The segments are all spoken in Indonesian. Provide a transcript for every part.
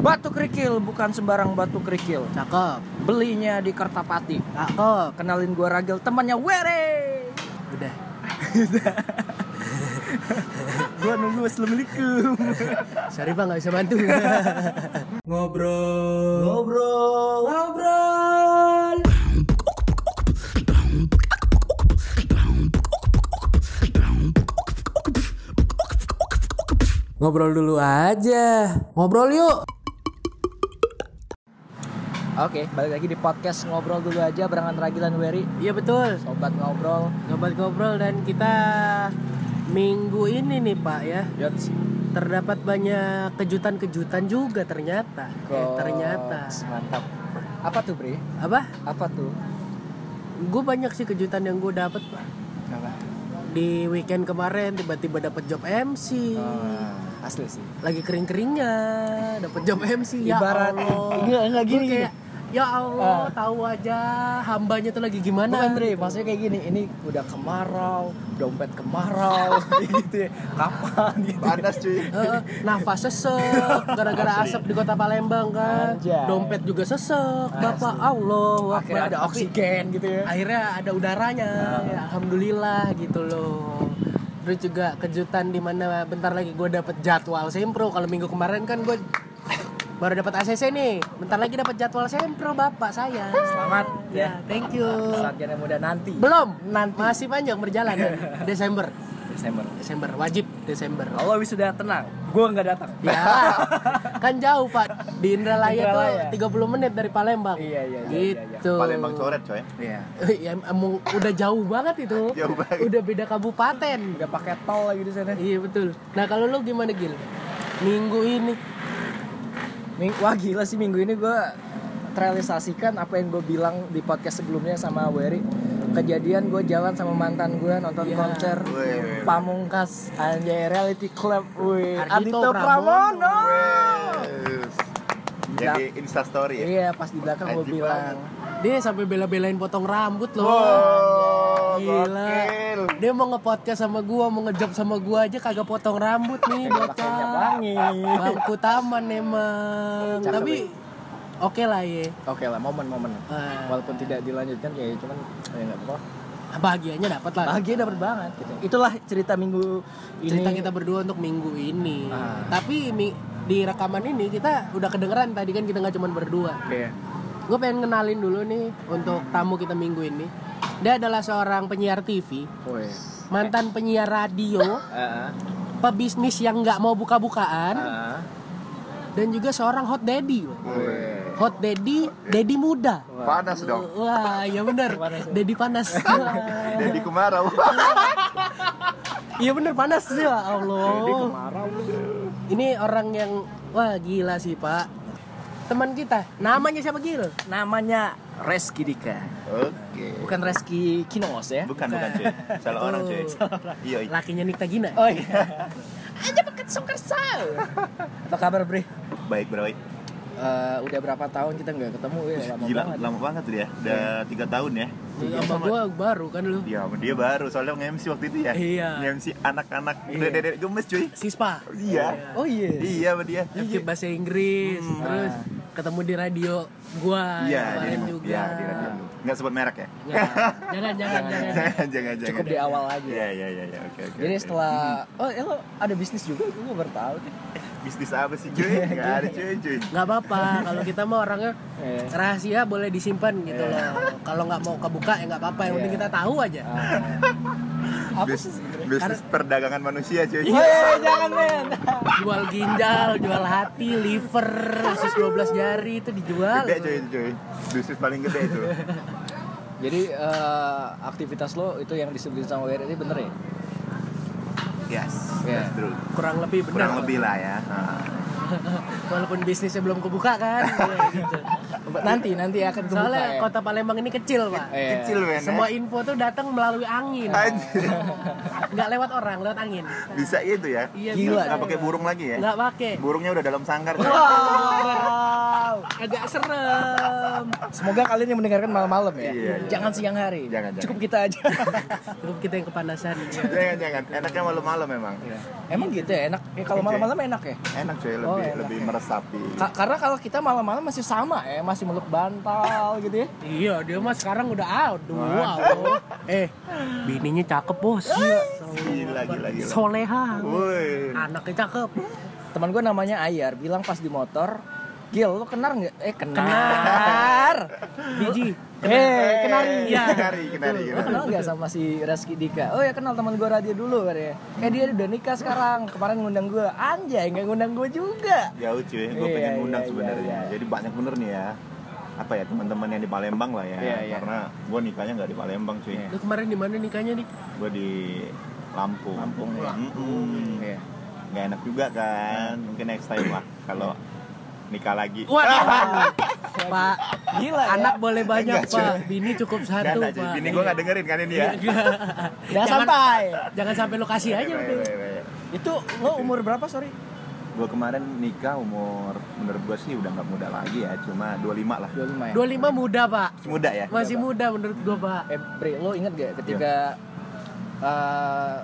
Batu kerikil bukan sembarang batu kerikil. Cakep. Belinya di Kertapati. Cakep. Kenalin gua Ragil, temannya Were. Udah. Gua nunggu assalamualaikum. Sorry Bang, nggak bisa bantu. ngobrol. Ngobrol. Ngobrol. Ngobrol dulu aja. Ngobrol yuk. Oke, balik lagi di podcast ngobrol dulu aja barengan Ragil dan Weri. Iya betul. Sobat ngobrol. Sobat ngobrol dan kita minggu ini nih Pak ya Yots. terdapat banyak kejutan-kejutan juga ternyata. Eh, ternyata. Mantap. Apa tuh, Bre? Apa? Apa tuh? Gue banyak sih kejutan yang gue dapet Pak. Apa? Di weekend kemarin tiba-tiba dapet job MC. Ah, asli sih. Lagi kering-keringnya dapet job MC. Ya Ibarat- Allah. Enggak, enggak gini, Gua kayak, Ya Allah, Ah. tahu aja hambanya tuh lagi gimana. Bukan Dre, maksudnya kayak gini, ini udah kemarau, dompet kemarau, gitu ya. Kapan gitu. Panas cuy. Heeh, nafas sesek gara-gara asap di kota Palembang kan. Anjay. Dompet juga sesek. Bapak Allah, Akhirnya ada oksigen gitu ya. Akhirnya ada udaranya. Ya, Alhamdulillah gitu loh. Terus juga kejutan di mana bentar lagi gue dapet jadwal sempro. Kalau minggu kemarin kan gue baru dapat ACC nih. Bentar lagi dapat jadwal sempro bapak saya. Selamat Ya, thank you. Saatnya yang muda nanti. Belum, masih panjang berjalan. Desember. Desember. Desember wajib Desember. Allah wisuda tenang, gua nggak datang. Ya, kan jauh pak. Di Indralaya Indralaya. tuh 30 menit dari Palembang. Iya, iya, iya, iya, Gitu. Palembang coret coy. Iya. ya emang udah jauh banget itu. Jauh banget. Udah beda kabupaten. Udah pakai tol lagi di sana. Iya betul. Nah kalau lu gimana Gil? Minggu ini Ming Wah gila sih minggu ini gua terrealisasikan apa yang gue bilang di podcast sebelumnya sama Wery kejadian gue jalan sama mantan gue nonton Iya. konser Wih. Pamungkas Anjay Reality Club wih Ardhito Pramono. Jadi Insta story ya. iya pas di belakang gue bilang dia sampai bela-belain potong rambut loh. Wow, Gila. gokil. Dia mau nge-podcast sama gua, mau ngejob sama gua aja kagak potong rambut nih bocah. Bangku taman emang. Cakep, Tapi oke lah ya. oke lah momen-momen Ah. walaupun tidak dilanjutkan kayak cuman ya nggak apa bahagianya dapat lah. bahagia dapat banget gitu itulah cerita minggu ini cerita kita berdua untuk minggu ini. Ah. Tapi mi- di rekaman ini kita udah kedengeran tadi kan kita nggak cuma berdua. Iya. Gue pengen kenalin dulu nih untuk tamu kita minggu ini. Dia adalah seorang penyiar TV, Woi. mantan penyiar radio, Ah, pebisnis yang nggak mau buka-bukaan, ah. dan juga seorang hot daddy. Woi. Hot daddy, daddy muda. Panas dong. Wah, iya bener. Panas ya? Daddy panas. Jadi kemarau. Iya bener panas ya Allah. Kemarau. Ini orang yang wah gila sih pak. Teman kita, namanya siapa Gil? Namanya Reski Dika. Oke. Bukan Reski Kinos ya? Bukan bukan cuy. Salah orang cuy. Iya. iya. Lakinya Nikta Gina. Oh iya. Aja pakai songker Apa kabar Bre? Baik bro. Eh, udah berapa tahun kita nggak ketemu ya? Lama Gila, banget. lama banget tuh dia. Udah tiga tahun ya. Iya, sama gua baru kan lu. Iya, sama dia baru soalnya nge-MC waktu itu ya. Iya. Nge-MC anak-anak Iya. dedek gemes cuy. Sispa. Iya. Oh iya. Iya sama dia. Bahasa Inggris, Hmm. terus ketemu di radio gua yang di, juga. iya, di radio. Nggak sebut merek ya? Ya, jangan jangan jangan. jangan, jangan, jangan. Cukup di awal aja. Iya, iya, iya, iya. Oke, oke. Jadi setelah oh ya lo ada bisnis juga gue baru tahu deh. bisnis apa sih cuy? Nggak ada cuy, cuy. Nggak apa-apa, kalau kita mah orangnya Eh. rahasia boleh disimpan gitu Iya. loh. Kalau nggak mau kebuka ya nggak apa-apa, yang penting Iya. kita tahu aja. Ah. Apa sih bisnis perdagangan manusia cuy. Woi, jangan men. Jual ginjal, jual hati, liver, usus 12 jari itu dijual. Gede cuy, itu, cuy. Bisnis paling gede itu. Jadi eh, aktivitas lo itu yang disebutin sama WR ini bener ya? Yes, Iya. that's true. Kurang lebih benar. Kurang lebih lah ya. Nah. Walaupun bisnisnya belum kebuka kan. Gitu. Nanti nanti akan kebuka Soalnya ya. kota Palembang ini kecil, Pak. Iya. Kecil men. Semua ya. info tuh datang melalui angin. Anjir. Nggak lewat orang, lewat angin. Bisa gitu ya? Iya, Gila. Nggak pakai burung lagi ya? Nggak pakai. Burungnya udah dalam sangkar. Wah, Wow. agak serem. Semoga kalian yang mendengarkan malam-malam ya. Iya, iya. Jangan siang hari. Jangan, jangan. Cukup kita aja. Cukup kita yang kepanasan. ya. Jangan jangan. Enaknya malam-malam memang. Emang gitu ya enak. Ya, kalau malam-malam enak ya. Enak cuy, lebih Oh, enak, lebih enak. meresapi. Ka- karena kalau kita malam-malam masih sama ya, masih meluk bantal gitu ya. Iya, dia mah sekarang udah out. Wow. Eh, bininya cakep, Bos. Gila gila gila. Soleha. Woi. Anaknya cakep. Teman gue namanya Ayar bilang pas di motor, Gil, lu kenar nggak? Eh kenar. Biji. Eh kenari. Iya. Kenari, kenari, kenari. kenal nggak sama si Reski Dika? Oh ya kenal teman gue radio dulu katanya. Eh dia udah nikah sekarang. Kemarin ngundang gue. Anjay nggak ngundang gue juga. Jauh cuy, gue Iya, pengen iya, ngundang iya, sebenarnya. iya. Jadi banyak bener nih ya. Apa ya teman-teman yang di Palembang lah ya. Iya, iya. Karena gue nikahnya nggak di Palembang cuy. Iya. Lu kemarin di mana nikahnya nih? Gue di Lampung. Lampung, ya. Mm-mm. Iya. Nggak enak juga kan. Mungkin next time lah kalau nikah lagi. Waduh. Pak, Gila ya. anak boleh banyak, Enggak. Pak. Bini cukup satu, cuy. Pak. Bini gue nggak dengerin kan ini ya. Jangan sampai. Jangan sampai lu kasih aja udah. Itu lo umur berapa sorry? Gue kemarin nikah umur menurut gue sih udah nggak muda lagi ya, cuma 25 lah. 25 ya? 25 muda, Pak. Masih muda ya? Masih muda menurut gua, Pak. Eh Bre, lo inget gak ketika eh,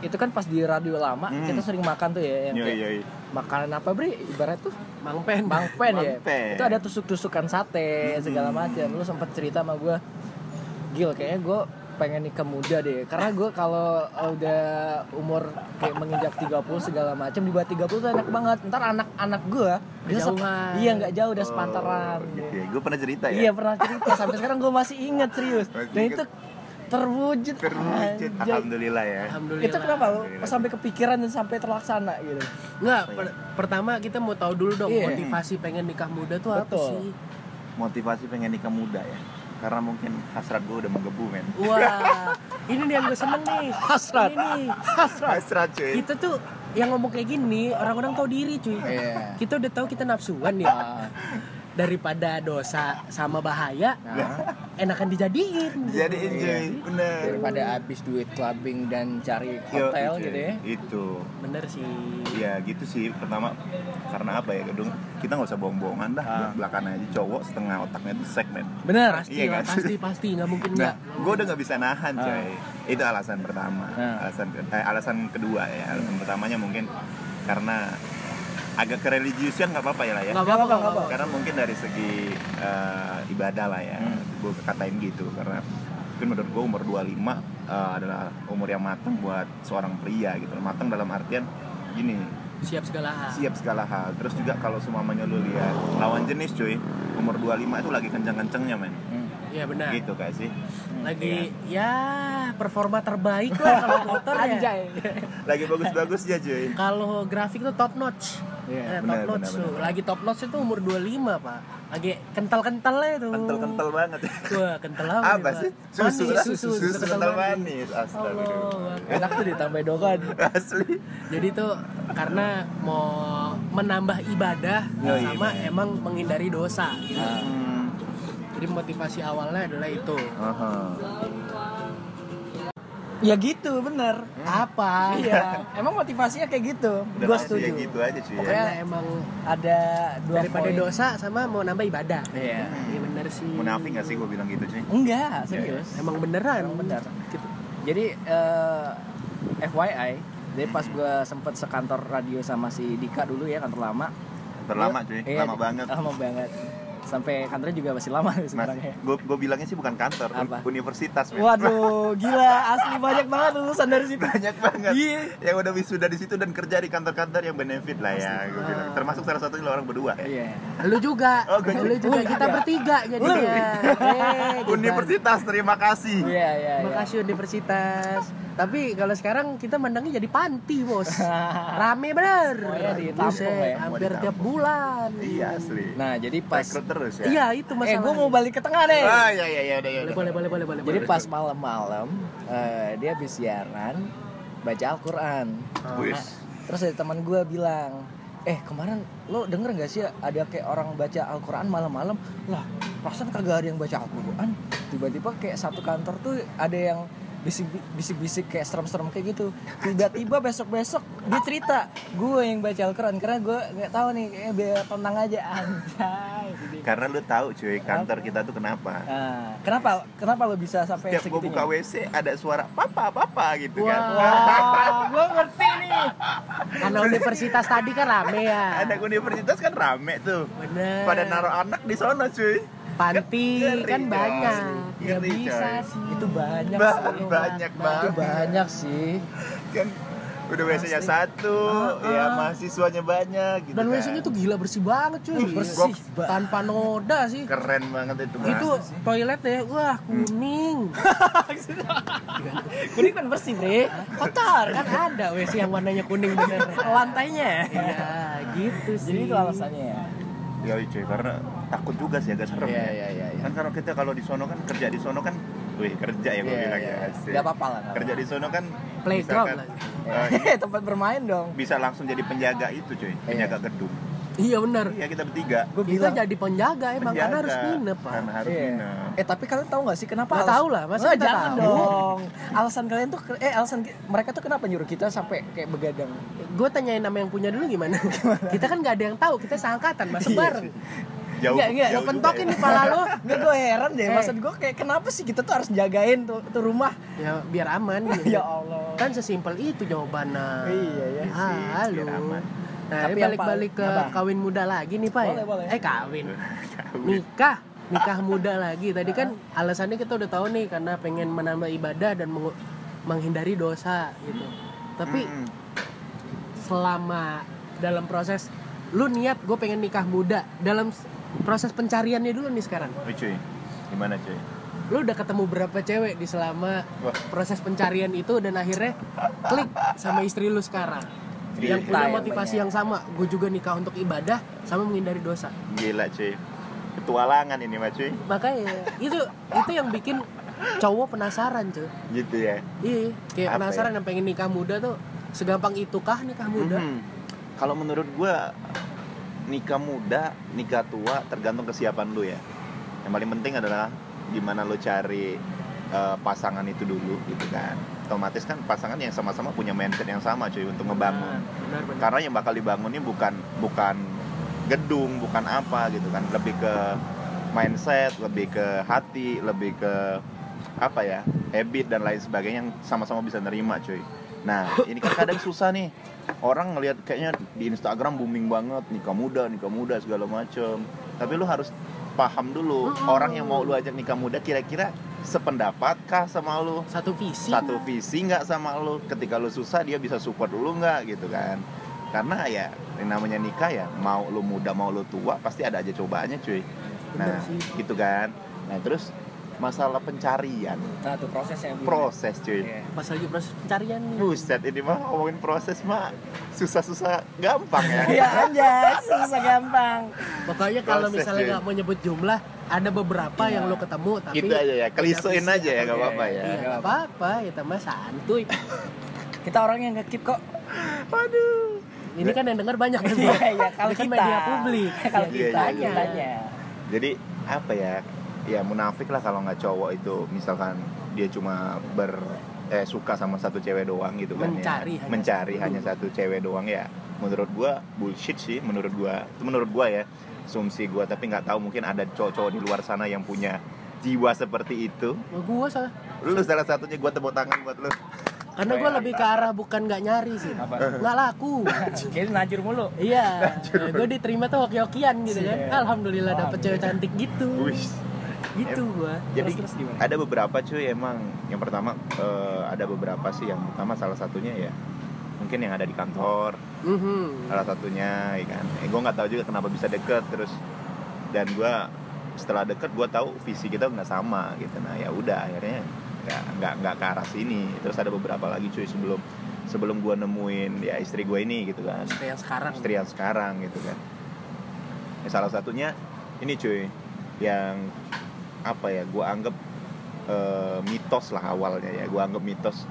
itu kan pas di radio lama Hmm. kita sering makan tuh ya yang Yoi, yoi. Makanan apa Bre? Ibarat tuh Mang Pen. bangpen ya. Bangpen. Itu ada tusuk-tusukan sate Hmm. segala macam. Lu sempat cerita sama gue, Gil kayaknya gue pengen nikah muda deh karena gue kalau udah umur kayak menginjak 30 segala macam di bawah 30 tuh enak banget ntar anak-anak gue dia iya nggak jauh udah sepantaran Oh, gitu ya. Gue pernah cerita ya. Iya pernah cerita sampai sekarang gue masih inget serius. Masih Dan inget. itu terwujud. Terwujud. Anjay. Alhamdulillah ya. Alhamdulillah. Itu kenapa lo sampai kepikiran dan sampai terlaksana gitu? Enggak, per- pertama kita mau tahu dulu dong Iya. motivasi pengen nikah muda tuh apa Betul. sih? Motivasi pengen nikah muda ya. Karena mungkin hasrat gue udah menggebu men. Wah, ini nih yang gue seneng nih. Hasrat. Ini nih. Hasrat cuy. Kita tuh yang ngomong kayak gini orang-orang tahu diri cuy. Iya. Kita udah tahu kita nafsuan ya. Daripada dosa sama bahaya, nah, enakan dijadiin. Jadi Iya. enjoy, bener. daripada habis duit clubbing dan cari Yo, hotel cuy. gitu ya. Itu. Bener sih. Ya gitu sih pertama karena apa ya gedung kita nggak usah bohong-bohongan dah Ah. belakangan aja cowok setengah otaknya tuh segmen Bener. Pasti Iya lah, kan? pasti pasti nggak mungkin nah nggak. gue udah nggak bisa nahan Ah. coy itu alasan pertama Ah. alasan eh, alasan kedua ya alasan pertamanya mungkin karena agak kereligiusan nggak apa-apa ya lah ya Nggak apa-apa, Nggak nggak apa-apa. karena mungkin dari segi eh, ibadah lah ya Hmm. gue katain gitu karena mungkin menurut gue umur 25 eh, adalah umur yang matang buat seorang pria gitu matang dalam artian gini Siap segala hal. siap segala hal terus juga kalau semuanya lu lihat lawan jenis cuy umur 25 itu lagi kenceng-kencengnya men Hmm. Iya benar. gitu gak sih Lagi ya performa terbaik lah kalau motor ya. Anjay. lagi bagus-bagusnya cuy Kalau grafik tuh top notch. Iya, Eh, top benar, notch benar, tuh. benar. Lagi top notch itu umur 25, Pak. Lagi kental-kentalnya tuh. kental-kental banget Wah, kental apa? apa sih susu Manis, lah susu, susu, susu kental manis. astagfirullah Allah. Enak tuh ditambah dokan. asli Jadi tuh karena mau menambah ibadah Yoi, sama men. emang menghindari dosa gitu. Nah, hmm. Jadi motivasi awalnya adalah itu. aha. ya gitu bener. Apa? Iya. Emang motivasinya kayak gitu. Gue pasti setuju. ya gitu aja cuy ya. Pokoknya Karena emang Ada dua daripada poin. dosa sama mau nambah ibadah. Iya. Iya bener sih. munafik gak sih gue bilang gitu cuy Enggak, serius. Emang beneran. Emang bener. Jadi eh, FYI, jadi pas gue sempet sekantor radio sama si Dika dulu ya kantor lama. terlama cuy Iya, lama banget Lama banget. Sampai kantornya juga masih lama Mas, sekarang ya. gue gue bilangnya sih bukan kantor, Apa? universitas. men. Waduh, gila asli banyak banget lulusan dari situ. banyak banget. Iya. Yang udah wisuda di situ dan kerja di kantor-kantor yang benefit lah ya, gue bilang. Termasuk salah satunya lo orang berdua ya. Iya. Lu juga. Oh, gua Lu juga. juga. Kita bertiga jadinya. Eh, gitu. Universitas, terima kasih. Iya, iya, iya. Makasih universitas. Tapi kalau sekarang kita mandangnya jadi panti, Bos. Rame bener. Semuanya ditampung Buset, ya. Hampir tiap bulan. Iya asli. Nah, jadi pas Rekrut terus ya. Iya, itu Eh, masalahnya. gue mau balik ke tengah nih. Ah iya iya iya udah ya. boleh, boleh, boleh, boleh, boleh. Jadi pas malam-malam eh, dia habis siaran baca Al-Qur'an. Nah, terus ada teman gue bilang, "Eh, kemarin lo denger gak sih ada kayak orang baca Al-Qur'an malam-malam?" Lah, perasaan kagak ada yang baca Al-Qur'an. Tiba-tiba kayak satu kantor tuh ada yang bisik-bisik kayak serem-serem kayak gitu tiba-tiba besok-besok dia cerita gue yang baca Al-Quran karena gue nggak tahu nih kayak biar tenang aja anjay Karena lu tahu cuy, kantor kita tuh kenapa? nah, kenapa kenapa lo bisa sampai Setiap gue buka WC ada suara papa papa gitu kan. Wah, gue ngerti nih karena universitas tadi kan rame ya. Anak universitas kan rame tuh. Bener. Pada naruh anak di sana cuy. Panti Ngeri, kan banyak. ya Ngeri, bisa coy. sih itu banyak Ba- sih. banyak itu banget. banyak sih Kan udah Asli. satu, Ah, ya ah. mahasiswanya banyak gitu Dan kan. WC-nya tuh gila bersih banget cuy. bersih Tanpa noda sih. keren banget itu. Mas. Itu toilet ya, wah kuning. kuning kan bersih bre kotor kan ada WC yang warnanya kuning bener. lantainya Iya, gitu sih. jadi itu alasannya ya Ya cuy, karena takut juga sih agak serem Iya, ya. iya, iya, iya. Kan kalau kita kalau di sono kan kerja di sono kan, wih kerja ya gue Iya, bilang iya. ya. asik. Nggak apa-apa lah, nggak Kerja di sono kan Playground lah. eh, ini tempat bermain dong bisa langsung jadi penjaga itu cuy, penjaga gedung. Iya bener. Iya kita bertiga. gue Kita bilang jadi penjaga emang Penjaga. karena harus nginep pak. Karena harus Iya. nginep. Eh tapi kalian tahu gak sih kenapa? Nggak tahu lah, masa Nggak, kita jangan tahu? dong. Alasan kalian tuh, eh alasan mereka tuh kenapa nyuruh kita sampai kayak begadang? Gue tanyain nama yang punya dulu gimana? kita kan nggak ada yang tahu, kita seangkatan masa Iya bareng. Jauh, Nggak, nggak, jauh pentokin juga nih pala lo. Nggak gue heran deh, Eh. maksud gue kayak kenapa sih kita tuh harus jagain tuh, tuh rumah? Ya biar aman gitu. ya Allah. Kan sesimpel itu jawabannya. Iya, iya sih, Ah, biar halo. aman. Nah, Tapi balik-balik ke apa? kawin muda lagi nih, Pak. ya? Boleh, boleh. Eh, kawin. ya. Nikah. Nikah muda lagi. Tadi kan alasannya kita udah tahu nih karena pengen menambah ibadah dan menghindari dosa gitu. Tapi selama dalam proses lu niat gue pengen nikah muda dalam proses pencariannya dulu nih sekarang Wih, cuy, gimana cuy? lu udah ketemu berapa cewek di selama Wah. proses pencarian itu dan akhirnya klik sama istri lu sekarang Iya. yang punya Cinta motivasi yang yang sama gue juga nikah untuk ibadah sama menghindari dosa Gila cuy. Petualangan ini mah cuy. makanya itu itu yang bikin cowok penasaran cuy Gitu ya. iya kayak Apa penasaran ya? yang pengen nikah muda tuh segampang itukah nikah muda Mhm. Kalau menurut gua nikah muda, nikah tua tergantung kesiapan lu ya. Yang paling penting adalah gimana lu cari eh, pasangan itu dulu gitu kan. Otomatis kan pasangan yang sama-sama punya mindset yang sama cuy untuk ngebangun. benar benar Karena yang bakal dibangun ini bukan bukan gedung, bukan apa gitu kan. Lebih ke mindset, lebih ke hati, lebih ke apa ya habit dan lain sebagainya yang sama-sama bisa nerima cuy nah ini kan kadang susah nih. Orang ngelihat kayaknya di Instagram booming banget nikah muda nikah muda segala macem. Tapi lu harus paham dulu orang yang mau lu ajak nikah muda kira-kira sependapat kah sama lu? Satu visi. Satu visi nggak sama lu? Ketika lu susah dia bisa support lu nggak gitu kan? Karena ya yang namanya nikah ya mau lu muda mau lu tua pasti ada aja cobaannya cuy. Nah gitu kan? Nah terus masalah pencarian Nah tuh proses yang proses cuy Iya. pas lagi proses pencarian nih Buset ini mah ngomongin proses mah susah-susah gampang ya Iya anjay, susah gampang. Pokoknya kalau Proses, misalnya nggak mau nyebut jumlah, ada beberapa Iya. yang lo ketemu tapi gitu aja ya visi. aja ya gak apa-apa ya Iya, Nggak nggak apa-apa, kita mah santuy. Kita orang yang ngekip kok. aduh Ini kan yang denger banyak kan. Iya, iya kalau kan kita media publik. Kalau Iya, kita iya, iya. kitanya. jadi apa ya ya munafik lah kalau nggak cowok itu misalkan dia cuma ber eh suka sama satu cewek doang gitu kan Mencari ya. hanya mencari satu. hanya satu cewek doang ya menurut gua bullshit sih menurut gua itu menurut gua ya asumsi gua tapi nggak tahu mungkin ada cowok-cowok di luar sana yang punya jiwa seperti itu Nah, gua salah. lu salah satunya gua tepuk tangan buat lu Karena gua lebih ke arah bukan nggak nyari sih. Apa? Nggak laku. Kayaknya najur mulu. Iya, gue diterima tuh hoki-hokian gitu kan. Alhamdulillah dapet cewek cantik gitu. Gitu gua. jadi Terus, terus gimana? ada beberapa cuy emang. Yang pertama eh, ada beberapa sih. Yang pertama salah satunya ya mungkin yang ada di kantor. Mhm. salah satunya ya kan. Eh, gue nggak tahu juga kenapa bisa deket terus. Dan gue setelah deket gue tahu visi kita nggak sama gitu. Nah ya udah akhirnya nggak nggak nggak ke arah sini. Terus ada beberapa lagi cuy sebelum sebelum gue nemuin ya istri gue ini gitu kan. Istri yang sekarang. istri yang sekarang gitu kan. Ya, salah satunya ini cuy yang apa ya gue anggap eh, mitos lah awalnya ya. Gue anggap mitos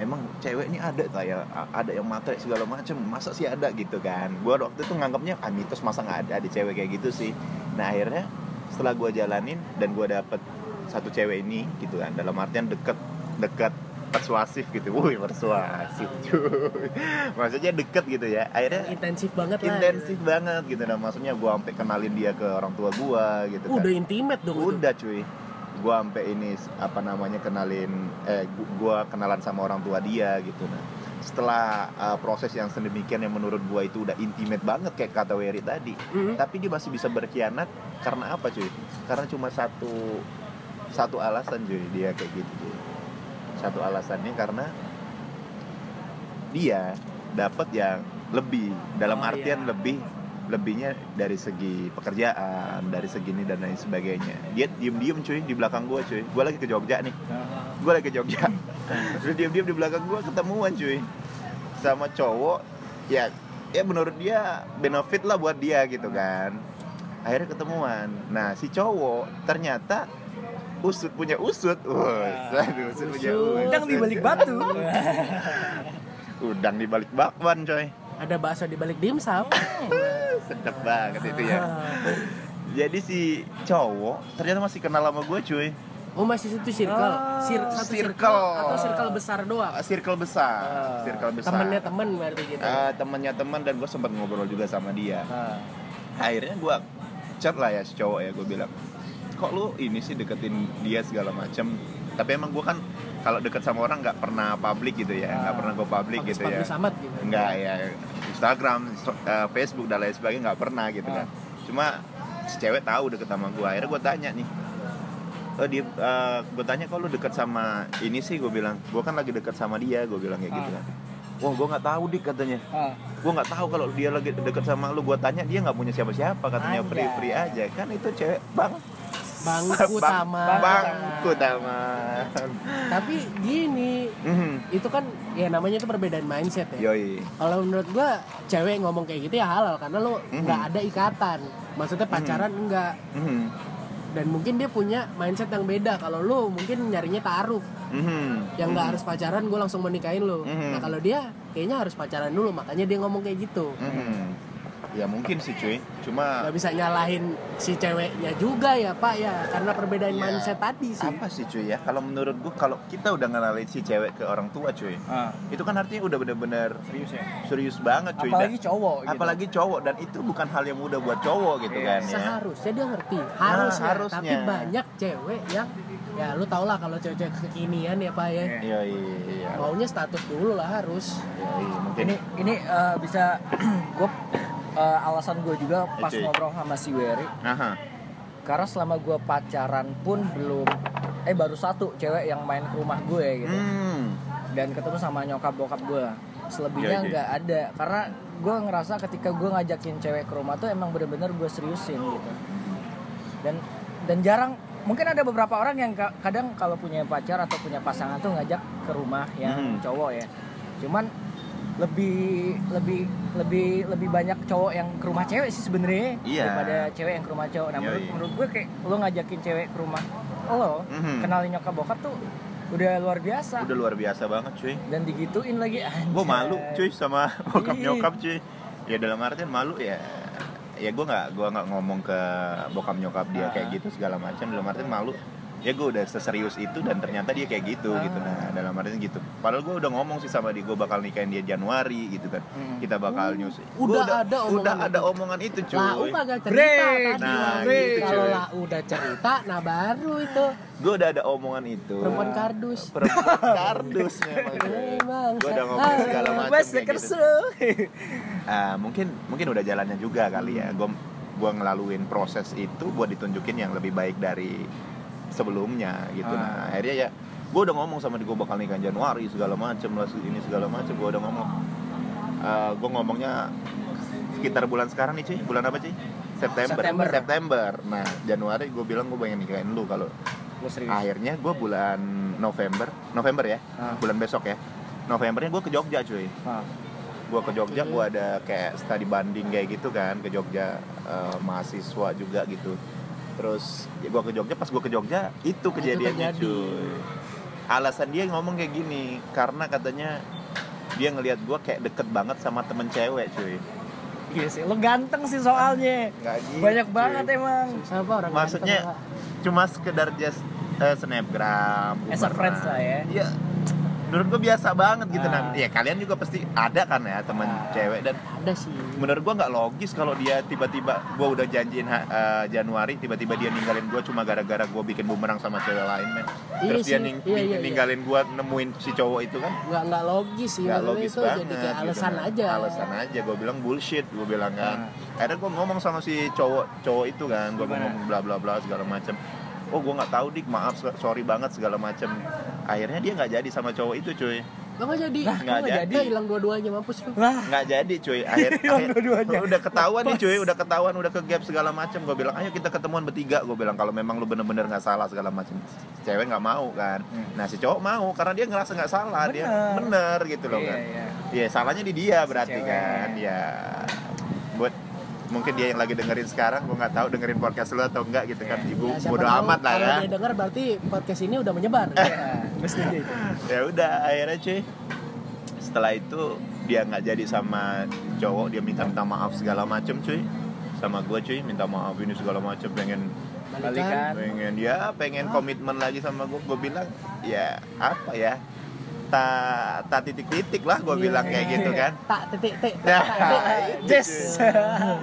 emang cewek ini ada tak ya? Ada yang matre segala macem masa sih ada? Gitu kan. Gue waktu itu nganggapnya ah mitos masa nggak ada ada cewek kayak gitu sih. Nah akhirnya setelah gue jalanin dan gue dapet satu cewek ini gitu kan dalam artian deket deket persuasif gitu. Wih persuasif cuy. Maksudnya deket gitu ya. Akhirnya intensif banget lah. intensif banget gitu. Nah maksudnya gue sampai kenalin dia ke orang tua gue gitu Uh, kan. udah intimate dong itu. udah cuy. Gue sampai ini apa namanya kenalin eh gu- gua kenalan sama orang tua dia gitu. Nah setelah uh, proses yang sedemikian yang menurut gua itu udah intimate banget kayak kata Wery tadi. Mm. tapi dia masih bisa berkhianat karena apa cuy? Karena cuma satu satu alasan cuy dia kayak gitu cuy satu alasannya karena dia dapat yang lebih dalam Oh, artian iya. lebih lebihnya dari segi pekerjaan dari segi ini dan lain sebagainya. Dia diem diem cuy di belakang gua cuy. Gua lagi ke Jogja nih. Gue lagi ke Jogja. Terus diem diem di belakang gua ketemuan cuy sama cowok. Ya ya menurut dia benefit lah buat dia gitu kan. Akhirnya ketemuan. Nah si cowok ternyata usut punya usut. Wah, aduh, usut punya usut. Udang di balik batu. udang di balik bakwan coy. Ada bakso di balik dimsum sedap banget itu ya. Jadi si cowok ternyata masih kenal sama gue cuy. Oh masih satu circle. Ah, Sir, satu circle. circle. atau circle besar doang? Circle besar Ah. circle besar. Temennya temen berarti gitu. Eh, temennya teman dan gue sempat ngobrol juga sama dia. Nah, akhirnya gue chat lah ya si cowok ya gue bilang kok lu ini sih deketin dia segala macem? Tapi emang gue kan kalau deket sama orang nggak pernah public gitu ya nggak Ah. pernah gue public gitu ya. gitu. Nggak ya. Instagram eh, Facebook dan lain sebagainya nggak pernah gitu kan. Cuma si cewek tahu deket sama gue akhirnya gue tanya nih. Oh dia gue tanya kok lu deket sama ini sih? Gue bilang gue kan lagi deket sama dia gue bilang kayak gitu Ah. kan. Wah gue nggak tahu dik katanya. Ah, gue nggak tahu kalau dia lagi deket sama lu. Gue tanya dia nggak punya siapa-siapa? Katanya Anjay. free free aja. Kan itu cewek bang bangku Bang- tama bangku taman tapi gini Mhm. itu kan ya namanya itu perbedaan mindset ya kalau menurut gua cewek ngomong kayak gitu ya halal karena lo Mhm. nggak ada ikatan maksudnya pacaran enggak Mhm. dan mungkin dia punya mindset yang beda kalau lo mungkin nyarinya taaruf Mhm. yang nggak Mhm. harus pacaran gue langsung menikahin lo Mhm. nah kalau dia kayaknya harus pacaran dulu makanya dia ngomong kayak gitu Mhm. Ya mungkin sih cuy. Cuma nggak bisa nyalahin si ceweknya juga ya pak ya. Karena perbedaan Ya, mindset tadi sih. Apa sih cuy ya? Kalau menurut gua kalau kita udah ngenalin si cewek ke orang tua cuy ah, itu kan artinya udah bener-bener serius ya. serius banget cuy. Apalagi Dan- cowok gitu. apalagi cowok. Dan itu bukan hal yang mudah buat cowok gitu Iya. kan ya. Seharusnya dia ngerti. Harusnya, harusnya. tapi banyak cewek yang ya lu tau lah kalau cewek-cewek kekinian ya pak ya. Iya. iya iya. Maunya status dulu lah harus. Yoi, mungkin. Ini ini eh, bisa gue alasan gue juga pas Oke. ngobrol sama si Wery Aha. karena selama gue pacaran pun belum eh baru satu cewek yang main ke rumah gue gitu Hmm. dan ketemu sama nyokap bokap gue selebihnya Iya, iya. nggak ada karena gue ngerasa ketika gue ngajakin cewek ke rumah tuh emang bener-bener gue seriusin gitu dan dan jarang mungkin ada beberapa orang yang ka- kadang kalau punya pacar atau punya pasangan tuh ngajak ke rumah yang Hmm. cowok ya cuman lebih lebih lebih lebih banyak cowok yang ke rumah cewek sih sebenarnya Iya. daripada cewek yang ke rumah cowok. Nah, menurut, Yoi. menurut gue kayak lo ngajakin cewek ke rumah lo, Mhm. kenalin nyokap bokap tuh udah luar biasa udah luar biasa banget cuy dan digituin lagi gue malu cuy sama bokap Iya. nyokap cuy ya dalam artian malu ya ya gue nggak gua nggak ngomong ke bokap nyokap dia Ah. kayak gitu segala macam dalam artian malu ya gue udah seserius itu dan ternyata dia kayak gitu Ah. gitu nah dalam artian gitu. Padahal gue udah ngomong sih sama dia gue bakal nikahin dia Januari gitu kan. Hmm. kita bakal nyusul udah Gua ada omongan udah itu. ada omongan itu cuy. Lau kagak cerita Break. tadi Nah, gitu, kalau lah udah cerita nah baru itu. Gue udah ada omongan itu. Perempuan kardus. Perempuan kardus memang cuy. Emang gue udah ngomong segala macam kayak gitu. Ah, mungkin mungkin udah jalannya juga kali ya. Gue gua ngelaluin proses itu buat ditunjukin yang lebih baik dari sebelumnya gitu. Ah. nah akhirnya ya gue udah ngomong sama dia gue bakal nikah Januari segala macem lah ini segala macem gue udah ngomong. Gue ngomongnya sekitar bulan sekarang nih cuy bulan apa cuy September. September. September. Nah Januari gue bilang gue pengen nikahin lu kalau akhirnya gue bulan November November ya Ah. bulan besok ya. Novembernya gue ke Jogja cuy. Ah. gue ke Jogja gue ada kayak studi banding kayak gitu kan ke Jogja eh, mahasiswa juga gitu terus ya gue ke Jogja pas gue ke Jogja itu kejadiannya terjadi. cuy alasan dia ngomong kayak gini karena katanya dia ngelihat gue kayak deket banget sama temen cewek cuy Iya sih, lo ganteng sih soalnya. Gitu, Banyak cuy. banget emang. siapa orang Maksudnya, ganteng, cuma sekedar just eh, snapgram As a friends lah ya. Iya. Menurut gue biasa banget gitu Ah. nah ya kalian juga pasti ada kan ya teman cewek dan ada sih. menurut gua nggak logis kalau dia tiba-tiba gua udah janjiin eh, Januari tiba-tiba dia ninggalin gua cuma gara-gara gua bikin bumerang sama cewek lain men. Iya terus dia sih, ning- iya, iya, iya. ninggalin gua nemuin si cowok itu kan? Nggak nggak logis sih. Nggak logis itu banget jadi kayak gitu alasan kan. aja. Alasan aja. Gua bilang bullshit gua bilang kan. Hmm. akhirnya gua ngomong sama si cowok cowok itu kan. Gua Gimana? ngomong bla bla bla segala macem oh gua nggak tahu dik maaf sorry banget segala macem. Akhirnya dia nggak jadi sama cowok itu cuy. Nggak jadi. Lah, nggak Lo jadi. Hilang dua-duanya mampus lu. Lah, nggak jadi cuy. Akhir, akhir- dua-duanya. udah ketahuan nih cuy. Udah ketahuan udah ke gap segala macem. Gue bilang ayo kita ketemuan bertiga. Gue bilang kalau memang lu bener-bener nggak salah segala macem. Cewek nggak mau kan? Hmm. nah si cowok mau karena dia ngerasa nggak salah. Dia Bener. bener gitu loh iya, kan? iya. Iya salahnya di dia berarti cewek. kan? Ya. Buat mungkin dia yang lagi dengerin sekarang gue nggak tahu dengerin podcast lu atau enggak gitu kan. Iya. ibu Ya, bodo tahu amat lah kalau ya. dia denger berarti podcast ini udah menyebar. Iya, gue setuju itu. ya udah akhirnya cuy. Setelah itu dia nggak jadi sama cowok dia minta minta maaf segala macem cuy. Sama gue cuy minta maaf ini segala macem pengen Balikan. pengen ya pengen komitmen lagi sama gue gue bilang ya apa ya tak tak titik titik lah gue Iya. bilang kayak gitu kan tak titik titik Nah, Yes.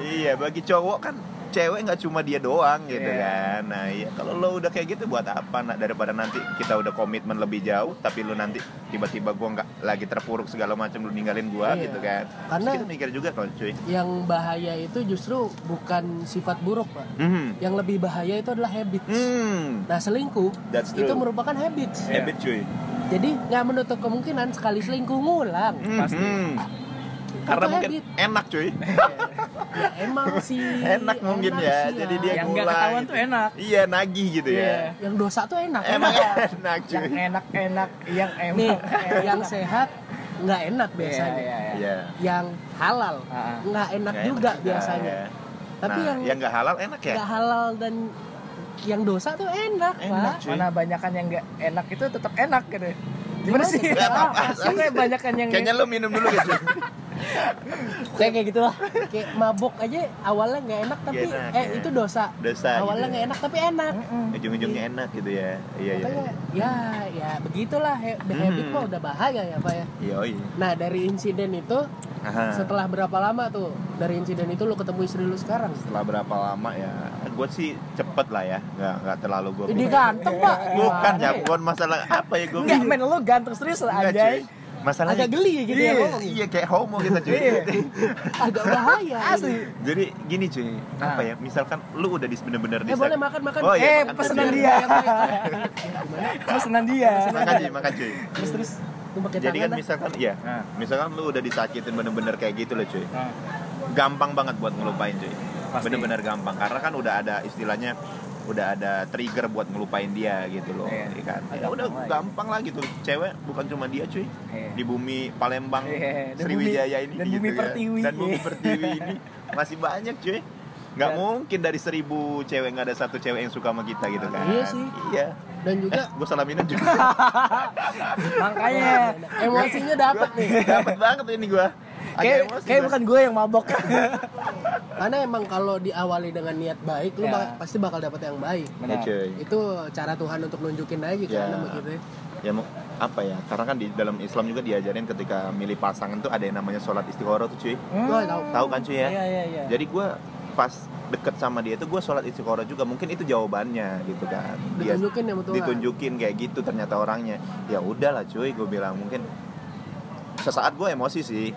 iya bagi cowok kan cewek nggak cuma dia doang gitu Iya. kan nah iya kalau lo udah kayak gitu buat apa nah, daripada nanti kita udah komitmen lebih jauh tapi lu nanti tiba-tiba gua nggak lagi terpuruk segala macam lu ninggalin gua Iya. gitu kan Karena- Terus kita mikir juga kalau cuy yang bahaya itu justru bukan sifat buruk pak hmm. yang lebih bahaya itu adalah habit hmm. nah selingkuh That's itu merupakan habits Iya. habit cuy jadi nggak menutup kemungkinan sekali selingkuh ngulang Hmm, Pasti. Karena mungkin habit. enak cuy ya emang sih enak mungkin enak ya sih jadi dia Yang nggak ngulang ketahuan gitu. tuh enak. iya nagih gitu Iya. ya yang dosa tuh enak emang Enak. enak cuy Yang enak-enak, yang emang nih enak. yang sehat nggak enak Iya, biasanya iya, iya. iya yang halal Ah. nggak enak juga enak biasanya ya. tapi nah, yang yang nggak halal enak ya nggak halal dan yang dosa tuh enak, Enak, pak cuy. Mana banyakan yang nggak enak itu tetap enak gitu. Gimana sih? Nggak apa-apa. Banyakan yang kayaknya lo minum dulu gitu kayak kayak gitu lah. kayak mabuk aja awalnya nggak enak tapi Nggak enak, eh ya. itu dosa. Dosa awalnya gitu nggak enak tapi enak. Ujung-ujungnya enak gitu ya. Iya iya Makanya, ya ya begitulah. He- habit Hmm. mah udah bahaya ya pak ya. Iya iya nah dari insiden itu Aha. setelah berapa lama tuh? Dari insiden itu lo ketemu istri lu sekarang? Setelah berapa lama ya? Gue sih cepet lah ya. Nggak nggak terlalu gue ini ganteng pak. Bukan ya bukan masalah apa ya gue Enggak, men lu ganteng serius lah cuy. Masalahnya agak geli gitu ya iya, ngomong. iya kayak homo gitu cuy Iya. agak bahaya Asli. jadi gini cuy Nah. apa ya misalkan lu udah di bener-bener di eh boleh makan makan Oh, iya, Eh, makan pesanan tadi. dia. Pesanan dia. makan cuy makan cuy terus terus jadi kan misalkan iya Nah. misalkan lu udah disakitin bener-bener kayak gitu loh cuy Nah, gampang banget buat ngelupain cuy bener-bener gampang karena kan udah ada istilahnya udah ada trigger buat ngelupain dia gitu loh Iya. ya kan ya udah gampang lah, gampang lah gitu cewek bukan cuma dia cuy Iya. di bumi Palembang dan Sriwijaya bumi- ini dan gitu bumi ya. Pertiwi. dan bumi pertiwi ini masih banyak cuy nggak Dan- mungkin dari seribu cewek nggak ada satu cewek yang suka sama kita gitu kan Iya sih. iya dan juga gue salah minum juga Makanya emosinya dapat nih dapat banget ini gue kayak kayak bukan gue yang mabok. karena emang kalau diawali dengan niat baik lu Ya. bak- pasti bakal dapat yang baik ya Benar. cuy itu cara Tuhan untuk nunjukin aja Ya. kan sama kita ya mau apa ya karena kan di dalam Islam juga diajarin ketika milih pasangan tuh ada yang namanya sholat istikharah tuh cuy Hmm. Gua tahu. tahu kan cuy ya Iya, iya, iya. jadi gue pas deket sama dia itu gue sholat istiqoroh juga mungkin itu jawabannya gitu kan dia ditunjukin ya sama Tuhan ditunjukin kayak gitu ternyata orangnya ya udahlah cuy gue bilang mungkin sesaat gue emosi sih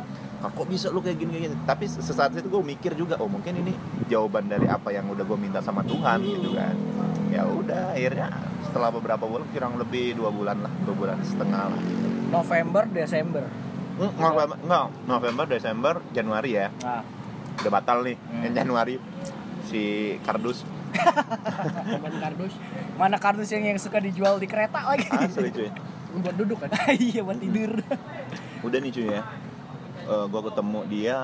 "Ah, kok bisa lu kayak gini, kayak gini? Tapi sesaat itu gue mikir juga oh mungkin ini jawaban dari apa yang udah gue minta sama Tuhan gitu kan. Ya udah akhirnya setelah beberapa bulan kurang lebih dua bulan lah dua bulan setengah lah. November, Desember. Hmm, November, enggak, November, Desember, Januari ya. Nah, udah batal nih Hmm. Januari. Si kardus. Kardus. Mana kardus yang yang suka dijual di kereta lagi? asli cuy. Buat duduk kan? Iya buat tidur. udah nih cuy ya gue ketemu dia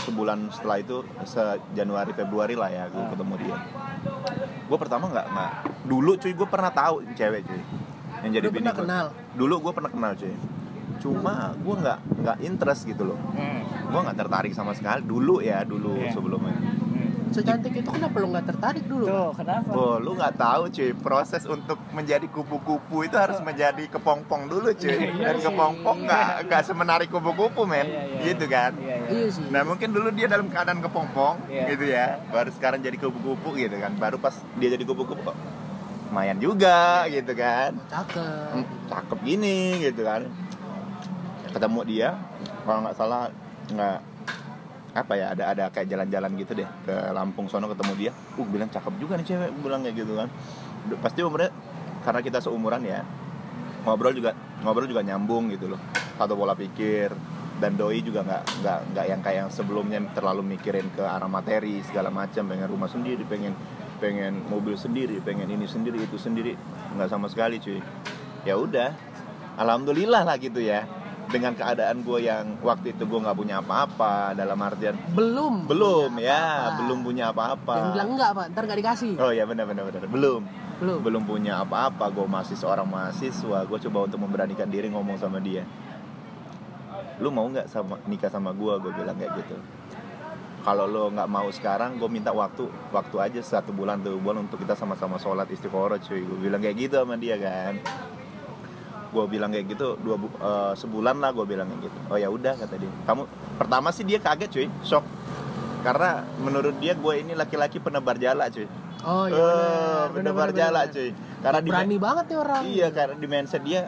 sebulan setelah itu se Januari Februari lah ya gue Ah. ketemu dia gue pertama nggak nggak dulu cuy gue pernah tahu cewek cuy yang jadi Lu bini pernah gua. kenal? dulu gue pernah kenal cuy cuma gue nggak nggak interest gitu loh Hmm. gue nggak tertarik sama sekali dulu ya dulu Iya. sebelumnya secantik itu kenapa lo nggak tertarik dulu Tuh, kenapa? Oh, lu nggak tahu cuy, proses untuk menjadi kupu-kupu itu harus menjadi kepompong dulu cuy. Iya Dan sih. kepompong nggak nggak semenarik kupu-kupu men, Iya, iya. gitu kan. Iya, iya. iya sih Nah mungkin dulu dia dalam keadaan kepompong Iya. gitu ya, baru sekarang jadi kupu-kupu gitu kan. Baru pas dia jadi kupu-kupu kok lumayan juga gitu kan. cakep Hmm, Cakep gini gitu kan. Ketemu dia, kalau nggak salah nggak apa ya ada ada kayak jalan-jalan gitu deh ke Lampung sono ketemu dia. Uh bilang cakep juga nih cewek, bilang kayak gitu kan. Pasti umurnya karena kita seumuran ya ngobrol juga ngobrol juga nyambung gitu loh satu pola pikir dan doi juga nggak nggak nggak yang kayak yang sebelumnya terlalu mikirin ke arah materi segala macam pengen rumah sendiri pengen pengen mobil sendiri pengen ini sendiri itu sendiri nggak sama sekali cuy ya udah alhamdulillah lah gitu ya dengan keadaan gue yang waktu itu gue nggak punya apa-apa dalam artian belum. Belum ya apa-apa. belum punya apa-apa. Yang bilang enggak pak ntar nggak dikasih. Oh ya benar benar benar. Belum. Belum. Belum punya apa-apa. Gue masih seorang mahasiswa. Gue coba untuk memberanikan diri ngomong sama dia. Lu mau nggak sama nikah sama gue gue bilang kayak gitu. Kalau lo nggak mau sekarang gue minta waktu waktu aja satu bulan dua bulan untuk kita sama-sama sholat istiqoroh cuy. Gue bilang kayak gitu sama dia kan gue bilang kayak gitu dua bu- eh, sebulan lah gue bilang kayak gitu oh ya udah kata dia kamu pertama sih dia kaget cuy shock karena menurut dia gue ini laki-laki penebar jala cuy oh iya benar penebar jala cuy karena di berani banget nih orang Iya karena di mindset dia